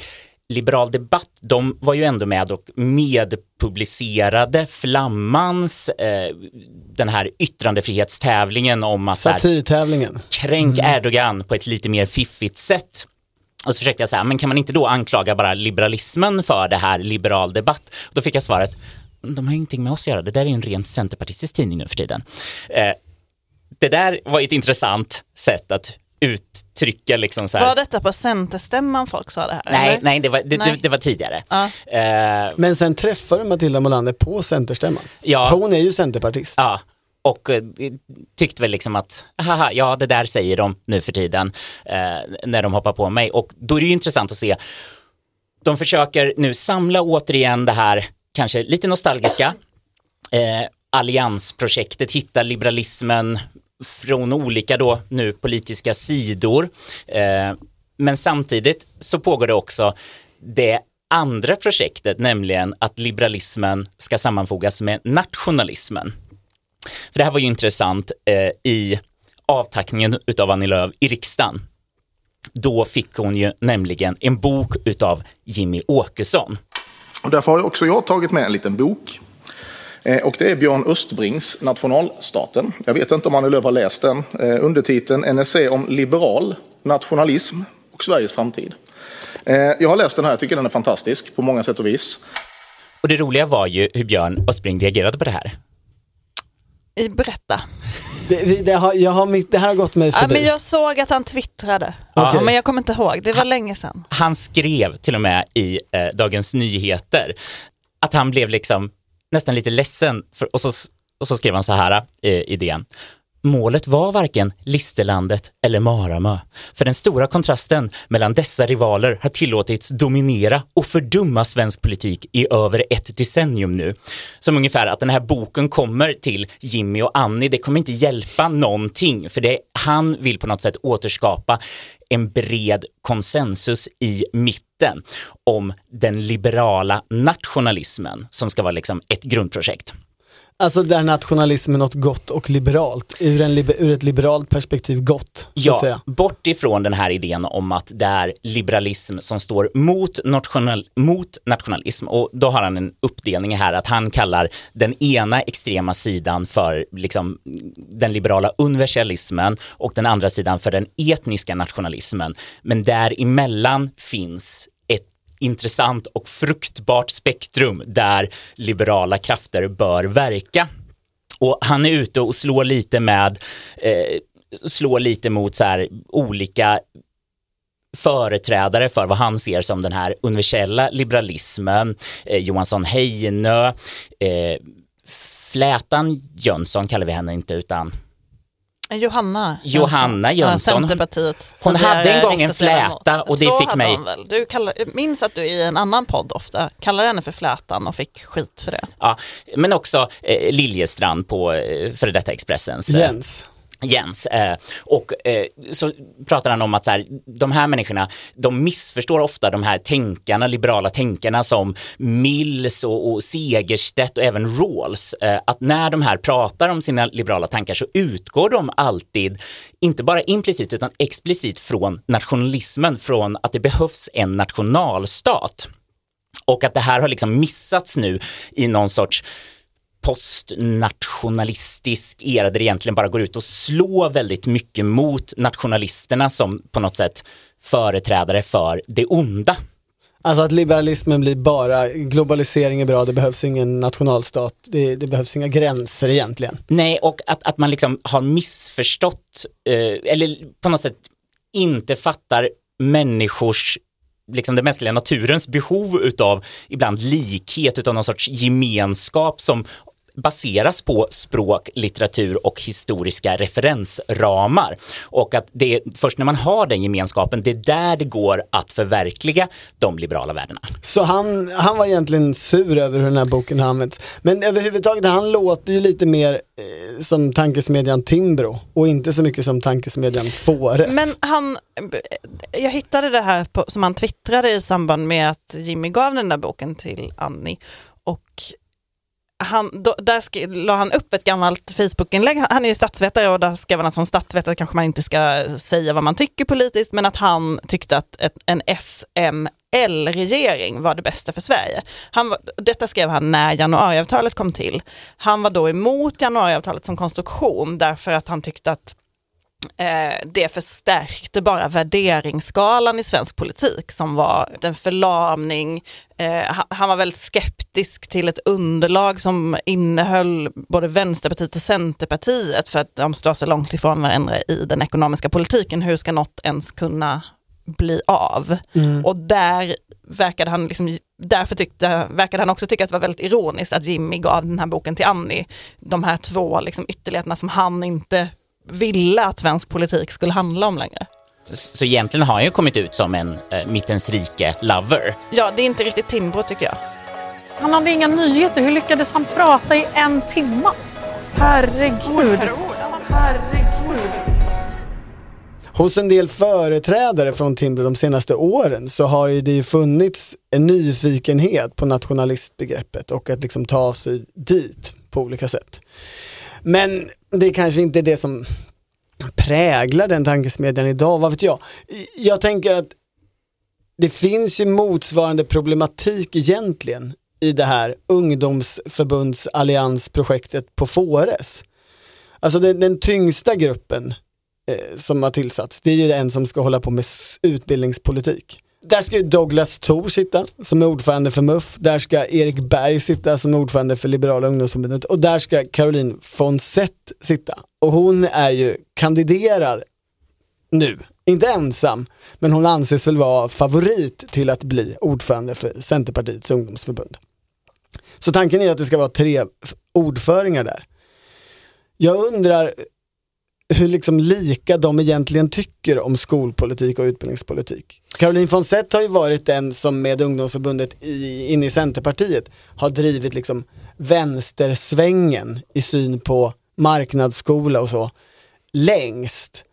Liberal Debatt, de var ju ändå med och medpublicerade Flammans, eh, den här yttrandefrihetstävlingen om att Satirtävlingen. kränk Erdogan på ett lite mer fiffigt sätt. Och så försökte jag säga, men kan man inte då anklaga bara liberalismen för det här liberal debatt? Och då fick jag svaret, de har ingenting med oss att göra, det där är en rent centerpartistisk tidning nu för tiden. Eh, det där var ett intressant sätt att uttrycka liksom så här. Var detta på Centerstämman folk sa det här? Nej, eller? nej, det var, det, Nej. Det, det var tidigare. Ja. Eh, Men sen träffade Matilda Molander på Centerstämman. Ja. Hon är ju centerpartist. Ja, och eh, tyckte väl liksom att, haha, ja det där säger de nu för tiden eh, när de hoppar på mig. Och då är det ju intressant att se, de försöker nu samla återigen det här kanske lite nostalgiska alliansprojektet, hitta liberalismen från olika då nu politiska sidor. Eh, men samtidigt så pågår det också det andra projektet, nämligen att liberalismen ska sammanfogas med nationalismen. För det här var ju intressant eh, i avtackningen utav Annie Lööf i riksdagen. Då fick hon ju nämligen en bok utav Jimmy Åkesson. Och därför har också jag tagit med en liten bok. Eh, Och det är Björn Östbrings Nationalstaten. Jag vet inte om Annie Lööf har läst den. Eh, Undertiteln En essä om liberal nationalism och Sveriges framtid. Eh, Jag har läst den här, jag tycker den är fantastisk på många sätt och vis. Och det roliga var ju hur Björn Östbring reagerade på det här. I- Berätta. Det, det, har, jag har, mitt- det här har gått mig Ja, förbi. men jag såg att han twittrade, ja, men jag kommer inte ihåg, det var länge sedan. Han skrev till och med i eh, Dagens Nyheter att han blev liksom nästan lite ledsen för, och, så, och så skrev han så här eh, i, i DN. Målet var varken Listerlandet eller Maramö. För den stora kontrasten mellan dessa rivaler har tillåtits dominera och fördumma svensk politik i över ett decennium nu. Som ungefär att den här boken kommer till Jimmy och Annie, det kommer inte hjälpa någonting för det, han vill på något sätt återskapa en bred konsensus i mitten om den liberala nationalismen som ska vara liksom ett grundprojekt. Alltså där nationalism är något gott och liberalt. Ur, en, ur ett liberalt perspektiv gott, Ja, bort ifrån den här idén om att det är liberalism som står mot, national, mot nationalism och då har han en uppdelning här att han kallar den ena extrema sidan för liksom, den liberala universalismen och den andra sidan för den etniska nationalismen. Men däremellan finns intressant och fruktbart spektrum där liberala krafter bör verka. Och han är ute och slår lite med, eh, slår lite mot så här olika företrädare för vad han ser som den här universella liberalismen, eh, Johansson Heinö, eh, Flätan Jönsson kallar vi henne inte utan Johanna Johanna Jönsson. Centerpartiets Hon hade en gång en fläta och det fick mig-. Du kallar, minns att du i en annan podd ofta kallade henne för Flätan och fick skit för det. Ja, men också eh, Liljestrand på eh, före detta Expressens. eh, Jens. Jens. Eh, och eh, så pratar han om att så här, de här människorna, de missförstår ofta de här tänkarna, liberala tänkarna som Mills och, och Segerstedt och även Rawls. Eh, att när de här pratar om sina liberala tankar så utgår de alltid, inte bara implicit utan explicit från nationalismen, från att det behövs en nationalstat. Och att det här har liksom missats nu i någon sorts postnationalistisk era där det egentligen bara går ut och slår väldigt mycket mot nationalisterna som på något sätt företrädare för det onda. Alltså att liberalismen blir bara, globalisering är bra, det behövs ingen nationalstat, det, det behövs inga gränser egentligen. Nej, och att, att man liksom har missförstått eh, eller på något sätt inte fattar människors liksom den mänskliga naturens behov utav ibland likhet, utav någon sorts gemenskap som baseras på språk, litteratur och historiska referensramar. Och att det är först när man har den gemenskapen, det är där det går att förverkliga de liberala värdena. Så han, han var egentligen sur över hur den här boken har använts. Men överhuvudtaget, han låter ju lite mer eh, som tankesmedjan Timbro och inte så mycket som tankesmedjan Fores. Men han, jag hittade det här på, som han twittrade i samband med att Jimmy gav den där boken till Annie och han, då, där sk- la han upp ett gammalt Facebook-inlägg. Han- Han är ju statsvetare och där skrev han att som statsvetare kanske man inte ska säga vad man tycker politiskt, men att han tyckte att ett, en SML-regering var det bästa för Sverige. Han var, detta skrev han när januariavtalet kom till. Han var då emot januariavtalet som konstruktion därför att han tyckte att det förstärkte bara värderingsskalan i svensk politik som var en förlamning. Eh, han- han var väldigt skeptisk till ett underlag som innehöll både Vänsterpartiet och Centerpartiet för att de står så långt ifrån varandra i den ekonomiska politiken. Hur ska något ens kunna bli av? Mm. Och där verkade han, liksom, därför tyckte, verkade han också tycka att det var väldigt ironiskt att Jimmy gav den här boken till Annie. De här två liksom, ytterligheterna som han inte ville att svensk politik skulle handla om längre. Så egentligen har han ju kommit ut som en eh, mittens rike lover. Ja, det är inte riktigt Timbro tycker jag. Han hade inga nyheter. Hur lyckades han prata i en timme? Herregud. Herregud. Hos en del företrädare från Timbro de senaste åren så har ju det ju funnits en nyfikenhet på nationalistbegreppet och att liksom ta sig dit på olika sätt. Men det är kanske inte det som präglar den tankesmedjan idag, vad vet jag. Jag tänker att det finns ju motsvarande problematik egentligen i det här ungdomsförbundsalliansprojektet på Fores. Alltså den, den tyngsta gruppen eh, som har tillsatts, det är ju den som ska hålla på med utbildningspolitik. Där ska ju Douglas Thor sitta som är ordförande för MUF, där ska Erik Berg sitta som är ordförande för Liberala ungdomsförbundet och där ska Caroline Fonsett sitta. Och hon är ju, kandiderar nu, inte ensam, men hon anses väl vara favorit till att bli ordförande för Centerpartiets ungdomsförbund. Så tanken är att det ska vara tre ordföringar där. Jag undrar hur liksom lika de egentligen tycker om skolpolitik och utbildningspolitik. Caroline von Sett har ju varit den som med ungdomsförbundet i, in i Centerpartiet har drivit liksom vänstersvängen i syn på marknadsskola och så längst.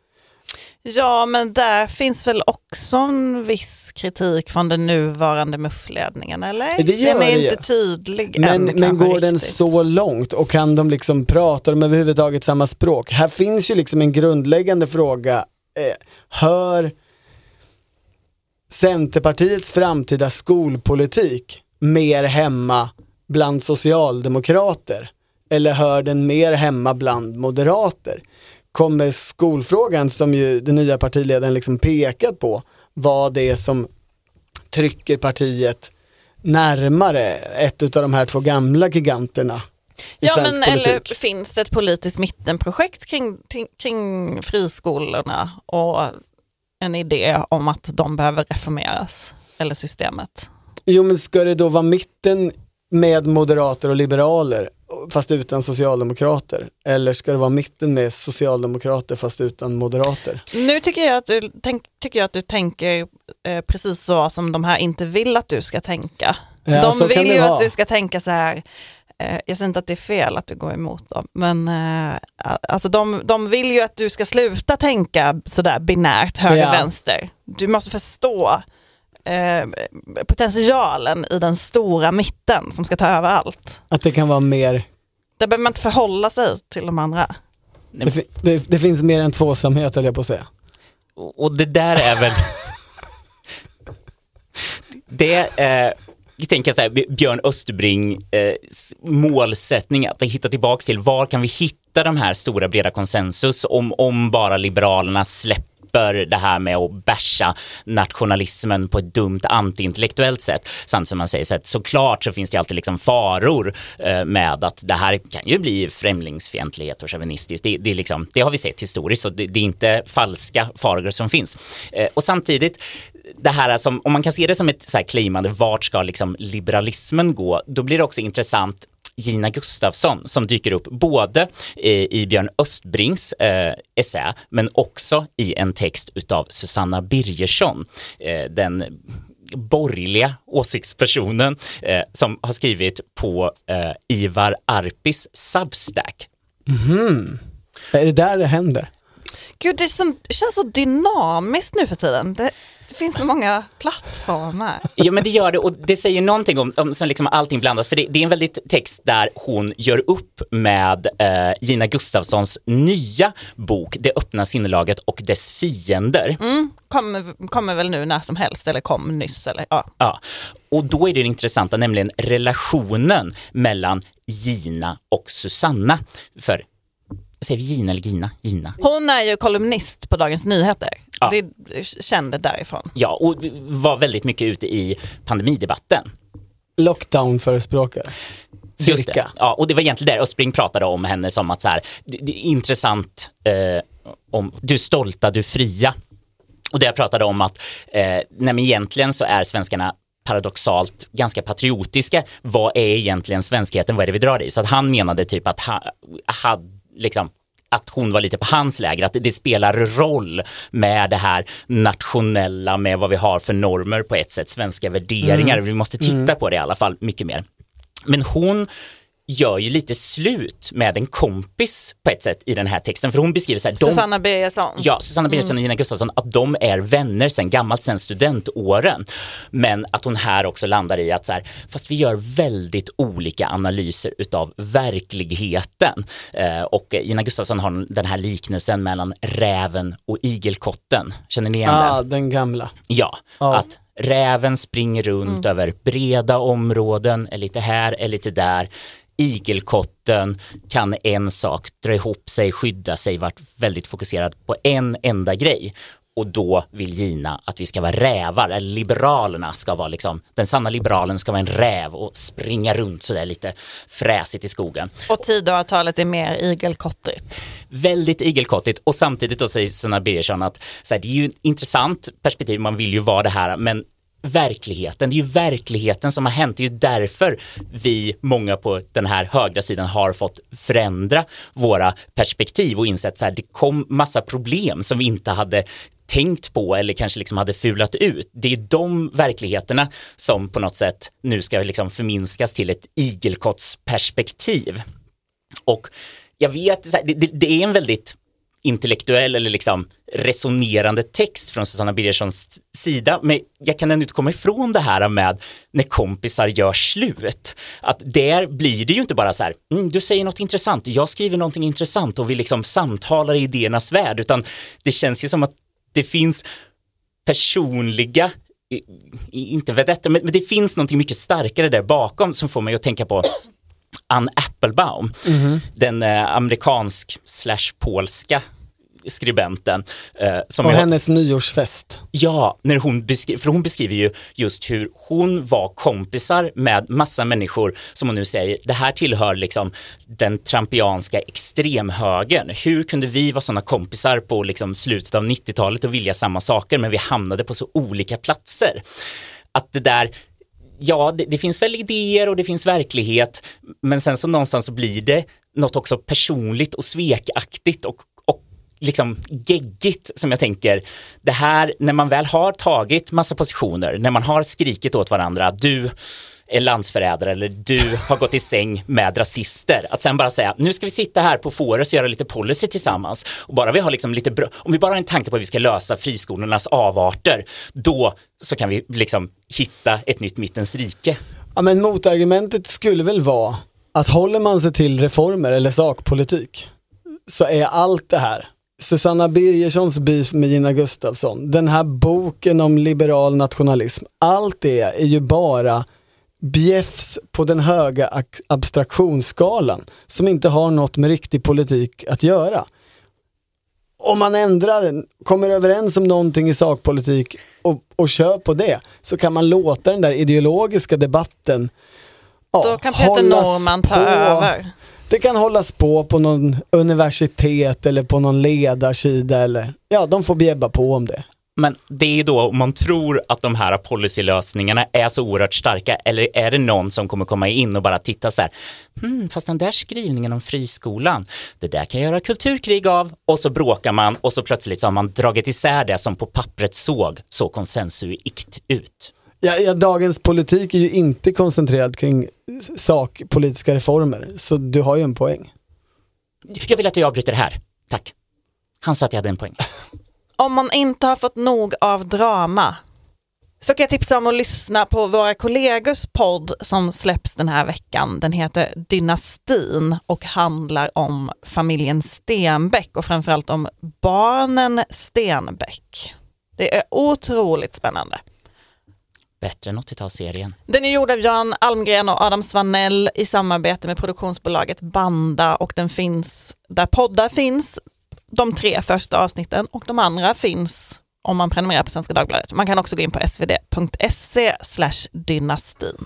Ja, men där finns väl också en viss kritik från den nuvarande MUF-ledningen, eller? Det gör den är det inte tydlig Men, än men går den riktigt. så långt och kan de liksom prata de överhuvudtaget samma språk? Här finns ju liksom en grundläggande fråga. Eh, hör Centerpartiets framtida skolpolitik mer hemma bland socialdemokrater? Eller hör den mer hemma bland moderater? Kommer skolfrågan som ju den nya partiledaren liksom pekat på, vad det som trycker partiet närmare ett av de här två gamla giganterna i Ja, svensk men politik. eller finns det ett politiskt mittenprojekt kring, kring, kring friskolorna och en idé om att de behöver reformeras, eller systemet? Jo men ska det då vara mitten med moderater och liberaler fast utan socialdemokrater? Eller ska det vara mitten med socialdemokrater fast utan moderater? Nu tycker jag att du, tänk, tycker jag att du tänker eh, precis så som de här inte vill att du ska tänka. Ja, de vill ju vara. att du ska tänka så här, eh, jag säger inte att det är fel att du går emot dem, men eh, alltså de, de vill ju att du ska sluta tänka sådär binärt Ja. höger-vänster. Du måste förstå eh, potentialen i den stora mitten som ska ta över allt. Att det kan vara mer, Där behöver man inte förhålla sig till de andra. det, fi- det, det finns mer än tvåsamhet höll jag på att säga. Och och det där är väl... det, eh, jag tänker så här, Björn Österbring eh, målsättning att hitta tillbaks till var kan vi hitta de här stora breda konsensus om, om bara Liberalerna släpper det här med att bärsa nationalismen på ett dumt antiintellektuellt sätt. Samtidigt som man säger så att såklart så finns det alltid liksom faror eh, med att det här kan ju bli främlingsfientlighet och chauvinistiskt. Det, det, liksom, det har vi sett historiskt så det, det är inte falska faror som finns. Eh, och samtidigt det här som, om man kan se det som ett så här claimande, vart ska liksom liberalismen gå? Då blir det också intressant Gina Gustafsson som dyker upp både i Björn Östbrings eh, essä men också i en text utav Susanna Birgersson, eh, den borgerliga åsiktspersonen eh, som har skrivit på eh, Ivar Arpis Substack. Mhm. Är det där det händer? Gud, det, som, känns så dynamiskt nu för tiden. Det, det finns så många plattformar. Ja men det gör det och det säger någonting om, om som liksom allting blandas för det, det är en väldigt text där hon gör upp med eh, Gina Gustafssons nya bok Det öppna sinnelaget och dess fiender. Mm, kommer, kommer väl nu när som helst eller kom nyss. Eller, ja. Ja, och då är det intressanta, nämligen relationen mellan Gina och Susanna. För, säger vi Gina eller Gina? Gina. Hon är ju kolumnist på Dagens Nyheter. Ja. Det kände därifrån. Ja, och var väldigt mycket ute i pandemidebatten. Lockdown-förespråkare. Just det. Ja, och det var egentligen där Östbring pratade om henne som att så här, det, det är intressant eh, om du är stolta, du är fria. Och det jag pratade om att eh, nej, men egentligen så är svenskarna paradoxalt ganska patriotiska. Vad är egentligen svenskheten? Vad är det vi drar i? Så att han menade typ att ha, ha, liksom, att hon var lite på hans läger, att det, spelar roll med det här nationella, med vad vi har för normer på ett sätt, svenska värderingar. Mm. Vi måste titta Mm. på det i alla fall mycket mer. Men hon gör ju lite slut med en kompis på ett sätt i den här texten, för hon beskriver så här, Susanna Birgersson. Ja, Susanna Birgersson och Gina Gustafsson, att de är vänner sen gammalt, sen studentåren. Men att hon här också landar i att så här, fast vi gör väldigt olika analyser utav verkligheten. Eh, och Gina Gustafsson har den här liknelsen mellan räven och igelkotten. Känner ni igen Ah, den? den gamla. Ja, Ja. att räven springer runt Mm. över breda områden, är lite här, är lite där. Igelkotten kan en sak, dra ihop sig, skydda sig, varit väldigt fokuserad på en enda grej. Och då vill Gina att vi ska vara rävar, eller liberalerna ska vara liksom, den sanna liberalen ska vara en räv och springa runt sådär lite fräsigt i skogen. Och Tidöavtalet är mer igelkottrigt. Väldigt igelkottigt och samtidigt då säger Susanna Birgersson att så här, det är ju ett intressant perspektiv, man vill ju vara det här, men verkligheten, det är ju verkligheten som har hänt, det är ju därför vi, många på den här högra sidan har fått förändra våra perspektiv och insett så här, det kom massa problem som vi inte hade tänkt på eller kanske liksom hade fulat ut. Det är de verkligheterna som på något sätt nu ska liksom förminskas till ett igelkottsperspektiv. Och jag vet, det, det, det är en väldigt intellektuell eller liksom resonerande text från Susanna Birgerssons sida, men jag kan ändå inte komma ifrån det här med när kompisar gör slut. Att där blir det ju inte bara så här, mm, du säger något intressant, jag skriver någonting intressant och vi liksom samtalar i idéernas värld, utan det känns ju som att det finns personliga inte vet detta, men men det finns någonting mycket starkare där bakom som får mig att tänka på Ann Applebaum, den eh, amerikansk slash polska skribenten. Eh, som Och jag- hennes nyårsfest. Ja, när hon för hon beskriver ju just hur hon var kompisar med massa människor som hon nu säger, det här tillhör liksom den trampianska extremhögern. Hur kunde vi vara sådana kompisar på liksom slutet av 90-talet och vilja samma saker men vi hamnade på så olika platser? Att det där Ja, det, det finns väl idéer och det finns verklighet, men sen så någonstans så blir det något också personligt och svekaktigt och, och liksom geggigt som jag tänker, det här när man väl har tagit massa positioner, när man har skrikit åt varandra, du är landsförrädare eller du har gått i säng med rasister. Att sen bara säga, nu ska vi sitta här på Fores och göra lite policy tillsammans. Och bara vi har liksom lite bra, om vi bara har en tanke på hur vi ska lösa friskolornas avarter, då så kan vi liksom hitta ett nytt mittens rike. Ja men motargumentet skulle väl vara att håller man sig till reformer eller sakpolitik så är allt det här Susanna Birgerssons beef med Gina Gustafsson, den här boken om liberal nationalism, allt det är ju bara bjäfs på den höga ak- abstraktionsskalan som inte har något med riktig politik att göra. Om man ändrar, kommer överens om någonting i sakpolitik och, och kör på det, så kan man låta den där ideologiska debatten ja, Då kan Peter Norman ta på. över. Det kan hållas på på någon universitet eller på någon ledarsida eller ja, de får bjäbba på om det. Men det är då om man tror att de här policylösningarna är så oerhört starka eller är det någon som kommer komma in och bara titta så här, hmm, fast den där skrivningen om friskolan, det där kan jag göra kulturkrig av och så bråkar man och så plötsligt så har man dragit isär det som på pappret såg så konsensuikt ut. Ja, ja, dagens politik är ju inte koncentrerad kring sakpolitiska reformer, så du har ju en poäng. Jag vill att du avbryter det här, tack. Han sa att jag hade en poäng. *laughs* Om man inte har fått nog av drama så kan jag tipsa om att lyssna på våra kollegors podd som släpps den här veckan. Den heter Dynastin och handlar om familjen Stenbeck och framförallt om barnen Stenbeck. Det är otroligt spännande. Bättre än 80-talsserien. Den är gjord av Jan Almgren och Adam Svanell i samarbete med produktionsbolaget Banda och den finns där poddar finns, de tre första avsnitten och de andra finns om man prenumererar på Svenska Dagbladet. Man kan också gå in på svd.se dynastin.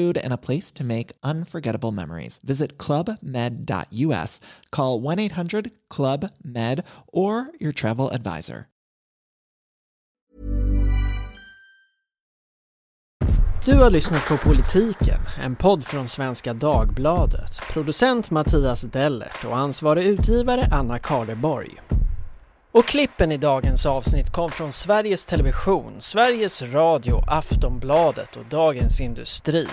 food, and a place to make unforgettable memories. Visit clubmed.us, call 1 800 Club Med, or your travel advisor. Du har lyssnat på Politiken, en podd från Svenska Dagbladet. Producent Mattias Dellert och ansvarig utgivare Anna Karleborg. Och klippen i dagens avsnitt kom från Sveriges Television, Sveriges Radio, Aftonbladet och Dagens Industri.